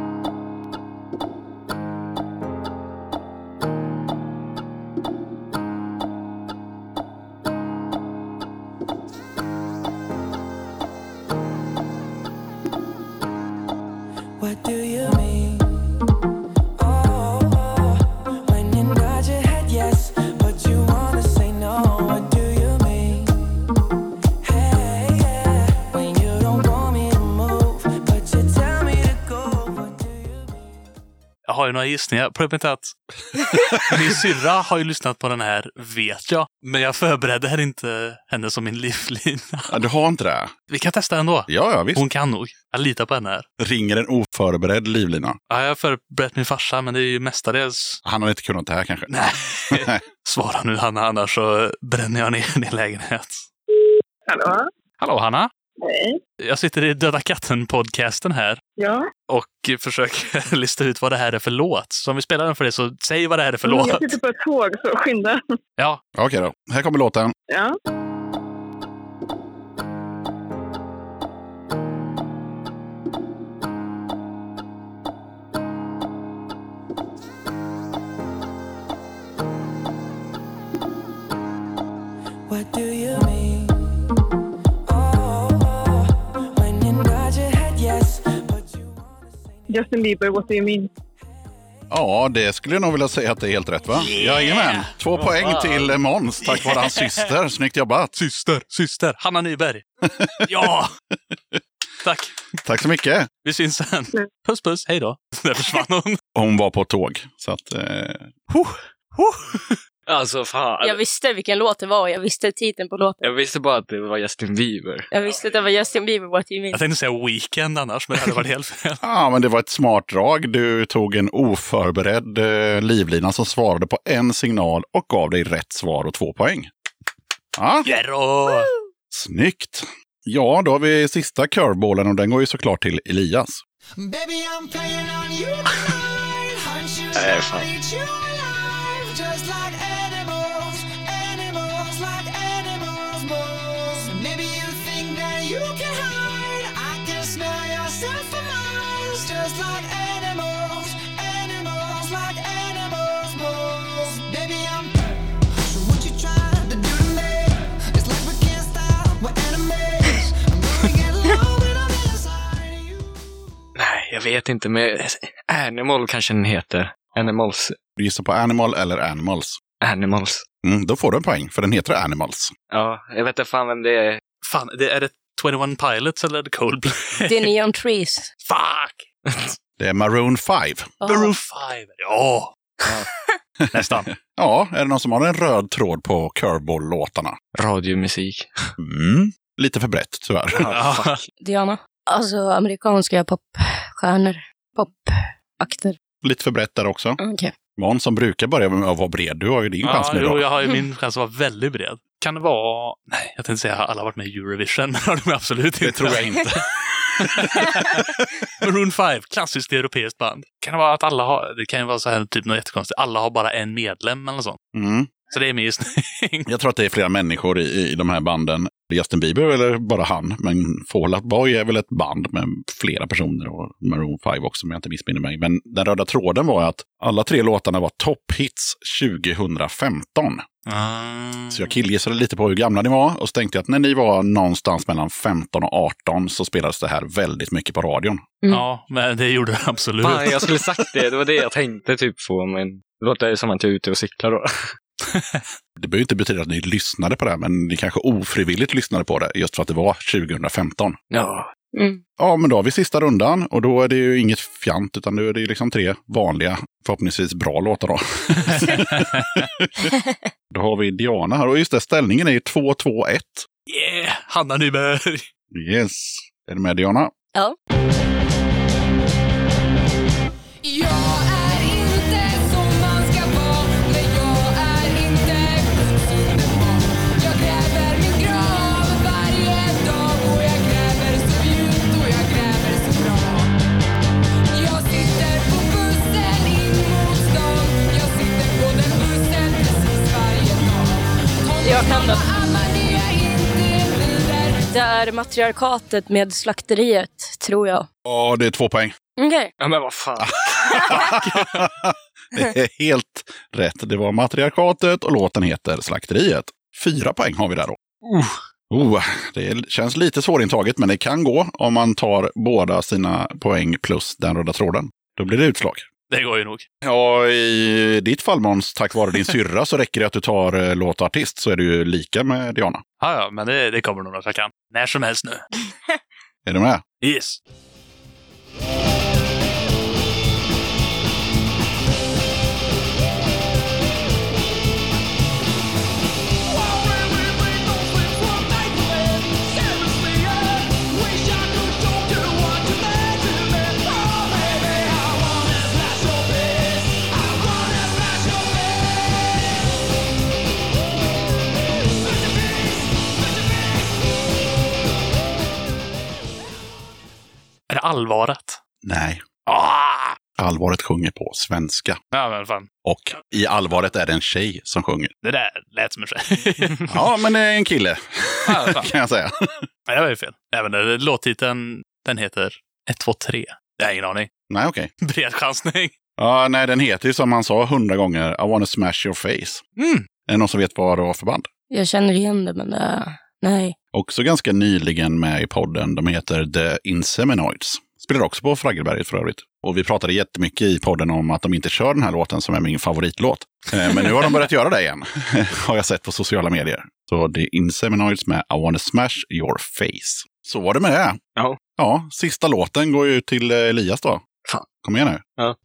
Speaker 4: Jag har ju några gissningar. Problemet är att [LAUGHS] min syrra har ju lyssnat på den här, vet jag. Men jag förberedde henne inte henne som min livlina.
Speaker 1: Ja, du har inte det?
Speaker 4: Vi kan testa ändå.
Speaker 1: Ja, ja visst.
Speaker 4: Hon kan nog. Jag litar på henne här.
Speaker 1: Ringer en oförberedd livlina.
Speaker 4: Ja, jag har förberett min farsa, men det är ju mestadels...
Speaker 1: Han har inte kunnat det här kanske.
Speaker 4: Nej. [LAUGHS] Svara nu Hanna, annars så bränner jag ner din lägenhet.
Speaker 8: Hallå?
Speaker 4: Hallå Hanna!
Speaker 8: Hej.
Speaker 4: Jag sitter i Döda katten-podcasten här
Speaker 8: Ja,
Speaker 4: och försöker [LAUGHS] lista ut vad det här är för låt. Så om vi spelar den för dig så säg vad det här är för låt.
Speaker 8: jag sitter på ett tåg så skynda.
Speaker 4: Ja,
Speaker 1: Okej då. Här kommer låten.
Speaker 8: Ja. Justin Bieber, What Do You Mean?
Speaker 1: Ja, det skulle jag nog vilja säga att det är helt rätt va? Jajamän, två poäng till eh, Måns tack vare hans syster. Snyggt jobbat!
Speaker 4: Syster, syster, Hanna Nyberg. [LAUGHS] ja! Tack.
Speaker 1: Tack så mycket!
Speaker 4: Vi syns sen.
Speaker 8: Mm.
Speaker 4: Puss puss, hej då. Där försvann hon.
Speaker 1: Hon var på tåg, så att... Eh,
Speaker 2: Alltså fan.
Speaker 3: Jag visste vilken låt det var. Jag visste titeln på låten.
Speaker 2: Jag visste bara att det var Justin Bieber.
Speaker 3: Jag visste att det var Justin Bieber, What You Mean.
Speaker 4: Jag tänkte säga Weekend annars, men det hade varit helt fel. [LAUGHS]
Speaker 1: Ja, men det var ett smart drag. Du tog en oförberedd eh, livlina som svarade på en signal och gav dig rätt svar och två poäng. Ja,
Speaker 4: Jero!
Speaker 1: snyggt! Ja, då har vi sista curveballen och den går ju såklart till Elias.
Speaker 6: Baby, I'm playing on you tonight. Hunt you,
Speaker 2: Nej, fan. Jag vet inte. Men Animal kanske den heter. Animals.
Speaker 1: Du gissar på Animal eller Animals?
Speaker 2: Animals.
Speaker 1: Mm, då får du en poäng, för den heter Animals.
Speaker 2: Ja, jag vet inte fan vem det är.
Speaker 4: Fan, det, är det 21 Pilots eller Coldplay?
Speaker 3: Det är Neon Trees. [LAUGHS]
Speaker 4: Fuck! [LAUGHS]
Speaker 1: Det är Maroon 5.
Speaker 4: Maroon 5. Ja! [LAUGHS] Nästan.
Speaker 1: Ja, är det någon som har en röd tråd på curveball-låtarna?
Speaker 2: Radiomusik.
Speaker 1: Mm, lite för brett tyvärr.
Speaker 4: Ja.
Speaker 3: Diana. Alltså amerikanska popstjärnor. Popakter.
Speaker 1: lite för brett där också.
Speaker 3: Okej.
Speaker 1: Måns som brukar börja med att vara bred, du har ju din chans
Speaker 4: Ja,
Speaker 1: nu
Speaker 4: jo,
Speaker 1: då.
Speaker 4: jag har ju min chans att vara väldigt bred. Kan det vara... Nej, jag tänkte säga att alla har varit med i Eurovision, [LAUGHS] men de är absolut inte.
Speaker 1: Det tror jag inte. [LAUGHS]
Speaker 4: Maroon 5, klassiskt europeiskt band. Kan det vara att alla har... Det kan ju vara så här, typ något jättekonstigt. Alla har bara en medlem eller sånt.
Speaker 1: Mm.
Speaker 4: Så det är min gissning.
Speaker 1: Jag tror att det är flera människor i, i de här banden. Justin Bieber eller bara han. Men Fall Out Boy är väl ett band med flera personer och Maroon 5 också om jag inte missminner mig. Men den röda tråden var att alla tre låtarna var topphits 2015.
Speaker 4: Mm.
Speaker 1: Så jag killgissade lite på hur gamla ni var och så tänkte jag att när ni var någonstans mellan 15 och 18 så spelades det här väldigt mycket på radion.
Speaker 4: Ja, men det gjorde det absolut.
Speaker 2: Fan, jag skulle sagt det. Det var det jag tänkte typ på. Men det låter som att jag är ute och cyklar då. [LAUGHS]
Speaker 1: Det behöver inte betyda att ni lyssnade på det, men ni kanske ofrivilligt lyssnade på det just för att det var 2015.
Speaker 2: Ja.
Speaker 3: Mm.
Speaker 1: Ja, men då har vi sista rundan och då är det ju inget fjant utan då är det ju liksom tre vanliga, förhoppningsvis bra låtar då. [LAUGHS] då har vi Diana här och just det, ställningen är ju 2-2-1.
Speaker 4: Yeah! Hanna Nyberg!
Speaker 1: Yes. Är du med Diana?
Speaker 3: Ja.
Speaker 9: Jag
Speaker 3: kan den. Det är matriarkatet med slakteriet, tror jag.
Speaker 1: Ja, det är två poäng.
Speaker 3: Okej.
Speaker 2: Ja, men vad fan. [LAUGHS]
Speaker 1: Det är helt rätt. Det var Matriarkatet och låten heter Slakteriet. Fyra poäng har vi där då. Oh, det känns lite svårintaget, men det kan gå om man tar båda sina poäng plus den röda tråden. Då blir det utslag.
Speaker 4: Det går ju nog.
Speaker 1: Ja, i ditt fall Måns, tack vare din syrra så räcker det att du tar eh, låt och artist så är du ju lika med Diana.
Speaker 4: Ja, ja, men det, det kommer nog att jag kan. När som helst nu. [LAUGHS]
Speaker 1: Är du med?
Speaker 4: Yes. Är det allvaret?
Speaker 1: Nej.
Speaker 4: Ah!
Speaker 1: Allvaret sjunger på svenska.
Speaker 4: Ja, men fan.
Speaker 1: Och i allvaret är det en tjej som sjunger.
Speaker 4: Det där lät som en tjej. [LAUGHS]
Speaker 1: Ja, men det är en kille, [LAUGHS]
Speaker 4: ja,
Speaker 1: kan jag säga. [LAUGHS]
Speaker 4: Nej, det var ju fel. Även där, låttiteln, den heter 1, 2, 3. Jag har ingen aning.
Speaker 1: Nej, okej.
Speaker 4: Bred chansning.
Speaker 1: Ja, nej, den heter ju som han sa hundra gånger, I wanna smash your face.
Speaker 4: Mm.
Speaker 1: Är det någon som vet vad det var för band?
Speaker 3: Jag känner igen det, men uh, nej.
Speaker 1: Också ganska nyligen med i podden. De heter The Inseminoids. Spelar också på Fraggelberget för övrigt. Och vi pratade jättemycket i podden om att de inte kör den här låten som är min favoritlåt. Eh, Men nu har de börjat göra det igen, [LAUGHS] har jag sett på sociala medier. Så det är Inseminoids med I wanna smash your face. Så var det med det.
Speaker 2: Ja.
Speaker 1: Ja, sista låten går ju till eh, Elias då.
Speaker 2: Fan.
Speaker 1: Kom igen nu.
Speaker 2: Ja.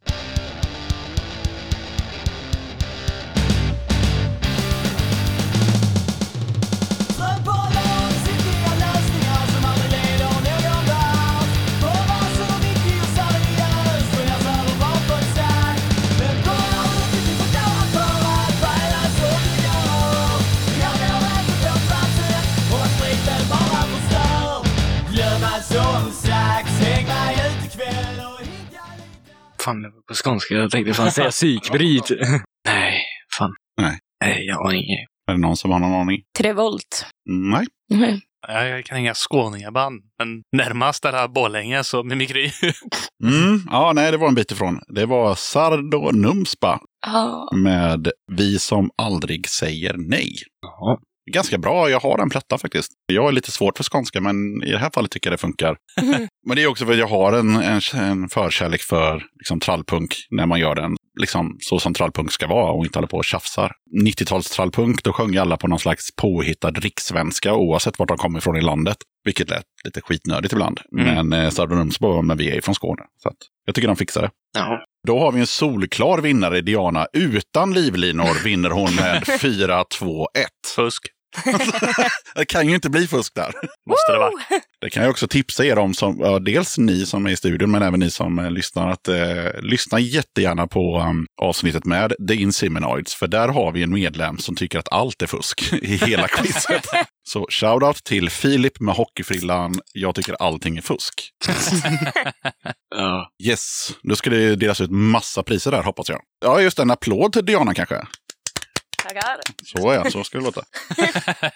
Speaker 2: Fan, på skånska. Jag tänkte fan säga psykbryt. [LAUGHS] Nej, fan.
Speaker 1: Nej.
Speaker 2: Nej, jag har inget.
Speaker 1: Är det någon som har någon aning?
Speaker 3: Trevolt.
Speaker 1: Nej.
Speaker 3: Mhm.
Speaker 4: Jag, kan inga skåningaband, men närmast är det Borlänge, så Mimikry. [LAUGHS]
Speaker 1: Mm, ja, nej, det var en bit ifrån. Det var Sardo Numspa
Speaker 3: Ja.
Speaker 1: med Vi som aldrig säger nej.
Speaker 2: Jaha.
Speaker 1: Ganska bra, jag har en platta faktiskt. Jag är lite svårt för skånska, men i det här fallet tycker jag det funkar. [LAUGHS] men det är också för att jag har en, en, en förkärlek för liksom, trallpunk när man gör den liksom, så som trallpunk ska vara och inte håller på och tjafsar. 90-tals trallpunk, då sjöng alla på någon slags påhittad rikssvenska oavsett vart de kommer ifrån i landet. Vilket lät lite skitnödigt ibland.
Speaker 2: Mm.
Speaker 1: Men eh, Numspa, men vi är från Skåne. Så att jag tycker de fixar det.
Speaker 2: Ja.
Speaker 1: Då har vi en solklar vinnare, Diana. Utan livlinor vinner hon med [LAUGHS] 4-2-1.
Speaker 4: Fusk.
Speaker 1: Det kan ju inte bli fusk där.
Speaker 4: Måste det vara. [LAUGHS]
Speaker 1: Det kan jag också tipsa er om, som, ja, dels ni som är i studion, men även ni som eh, lyssnar, att eh, lyssna jättegärna på um, avsnittet med The Inseminoids, för där har vi en medlem som tycker att allt är fusk i hela quizet. [LAUGHS] Så shoutout till Filip med hockeyfrillan. Jag tycker allting är fusk. [LAUGHS]
Speaker 2: ja.
Speaker 1: Yes, då ska det delas ut massa priser där hoppas jag. Ja, just en applåd till Diana kanske.
Speaker 3: Tackar.
Speaker 1: Så ja, så ska det låta. [LAUGHS]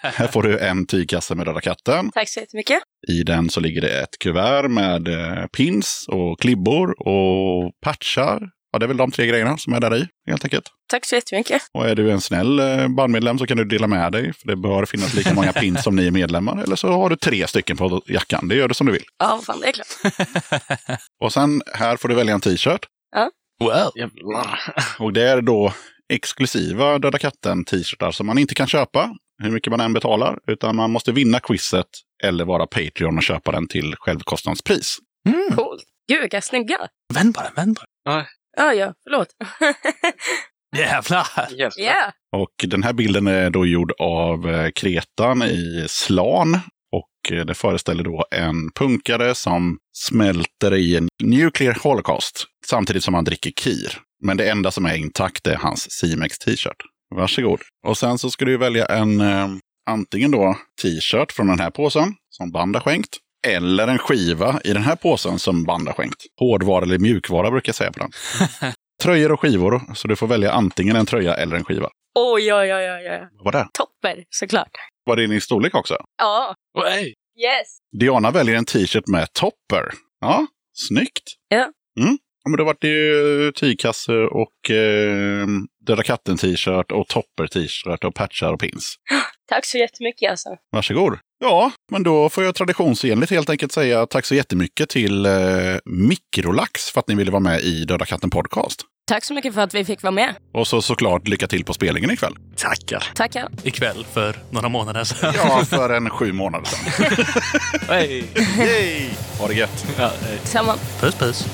Speaker 1: Här får du en tygkasse med Röda katten.
Speaker 3: Tack så jättemycket.
Speaker 1: I den så ligger det ett kuvert med eh, pins och klibbor och patchar. Ja, det är väl de tre grejerna som är där i, helt enkelt.
Speaker 3: Tack så jättemycket.
Speaker 1: Och är du en snäll eh, bandmedlem så kan du dela med dig, för det bör finnas lika många pins som ni är medlemmar. Eller så har du tre stycken på jackan, det gör du som du vill.
Speaker 3: Ja, fan det är klart.
Speaker 1: Och sen här får du välja en t-shirt.
Speaker 4: Wow.
Speaker 2: Jävlar.
Speaker 1: Och det är då exklusiva Döda katten-t-shirtar som man inte kan köpa hur mycket man än betalar. Utan man måste vinna quizet eller vara Patreon och köpa den till självkostnadspris.
Speaker 4: Mm.
Speaker 3: Coolt. Gud, vilka snygga.
Speaker 4: Vänd på den, vänd på den.
Speaker 3: Ja, ja, förlåt. [LAUGHS]
Speaker 4: Jävlar!
Speaker 2: Jävlar.
Speaker 3: Ja.
Speaker 1: Och den här bilden är då gjord av eh, Kretan i Slan. Och eh, det föreställer då en punkare som smälter i en nuclear holocaust samtidigt som han dricker kir. Men det enda som är intakt är hans Simex t-shirt. Varsågod. Och sen så ska du välja en eh, antingen då t-shirt från den här påsen som band har skänkt. Eller en skiva i den här påsen som band har skänkt. Hårdvara eller mjukvara brukar jag säga på den. [LAUGHS] Tröjor och skivor, så du får välja antingen en tröja eller en skiva.
Speaker 3: Oj, oj, oj, oj, oj.
Speaker 1: Vad var det?
Speaker 3: Topper, såklart.
Speaker 1: Var det din storlek också?
Speaker 3: Ja.
Speaker 4: Hey.
Speaker 3: Yes.
Speaker 1: Diana väljer en t-shirt med topper. Ja, snyggt.
Speaker 3: Ja.
Speaker 1: Mm. Ja, men då vart det ju tygkasse och eh, Döda katten t-shirt och topper t-shirt och patchar och pins. [GASPS]
Speaker 3: Tack så jättemycket alltså.
Speaker 1: Varsågod. Ja, men då får jag traditionsenligt helt enkelt säga tack så jättemycket till eh, Mikrolax för att ni ville vara med i Döda katten podcast.
Speaker 3: Tack så mycket för att vi fick vara med.
Speaker 1: Och så såklart lycka till på spelningen ikväll.
Speaker 2: Tackar.
Speaker 3: Tackar.
Speaker 4: Ikväll för några månader sedan.
Speaker 1: Ja, för en sju månader sedan. [LAUGHS]
Speaker 4: Hey.
Speaker 1: Yay! Ha det gött!
Speaker 4: Ja, eh,
Speaker 3: Samma.
Speaker 4: puss puss.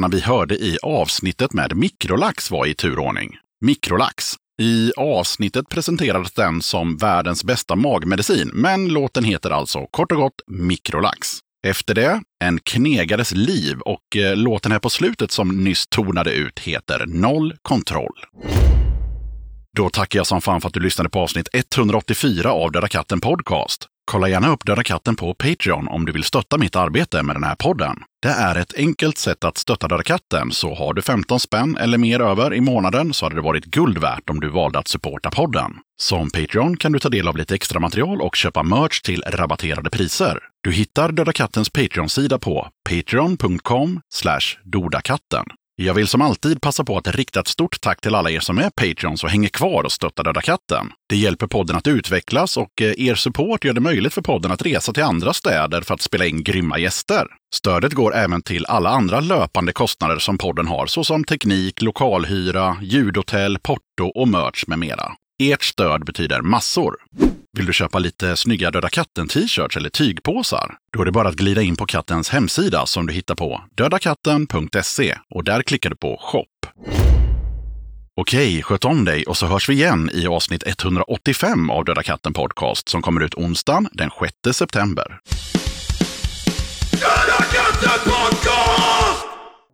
Speaker 1: Låtarna vi hörde i avsnittet med Mikrolax var i turordning. Mikrolax. I avsnittet presenterades den som världens bästa magmedicin, men låten heter alltså kort och gott Mikrolax. Efter det, En knegares liv och eh, låten här på slutet som nyss tonade ut heter Noll kontroll. Då tackar jag som fan för att du lyssnade på avsnitt 184 av Döda katten Podcast. Kolla gärna upp Döda katten på Patreon om du vill stötta mitt arbete med den här podden. Det är ett enkelt sätt att stötta Döda katten, så har du 15 spänn eller mer över i månaden så hade det varit guld värt om du valde att supporta podden. Som Patreon kan du ta del av lite extra material och köpa merch till rabatterade priser. Du hittar Döda kattens Patreon-sida på patreon.com dodakatten. Jag vill som alltid passa på att rikta ett stort tack till alla er som är Patreons och hänger kvar och stöttar Döda katten. Det hjälper podden att utvecklas och eh, er support gör det möjligt för podden att resa till andra städer för att spela in grymma gäster. Stödet går även till alla andra löpande kostnader som podden har, såsom teknik, lokalhyra, ljudhotell, porto och merch med mera. Ert stöd betyder massor. Vill du köpa lite snygga Döda katten-t-shirts eller tygpåsar? Då är det bara att glida in på kattens hemsida som du hittar på dödakatten.se och där klickar du på shop. Okej, sköt om dig och så hörs vi igen i avsnitt 185 av Döda katten podcast som kommer ut onsdagen den 6 september.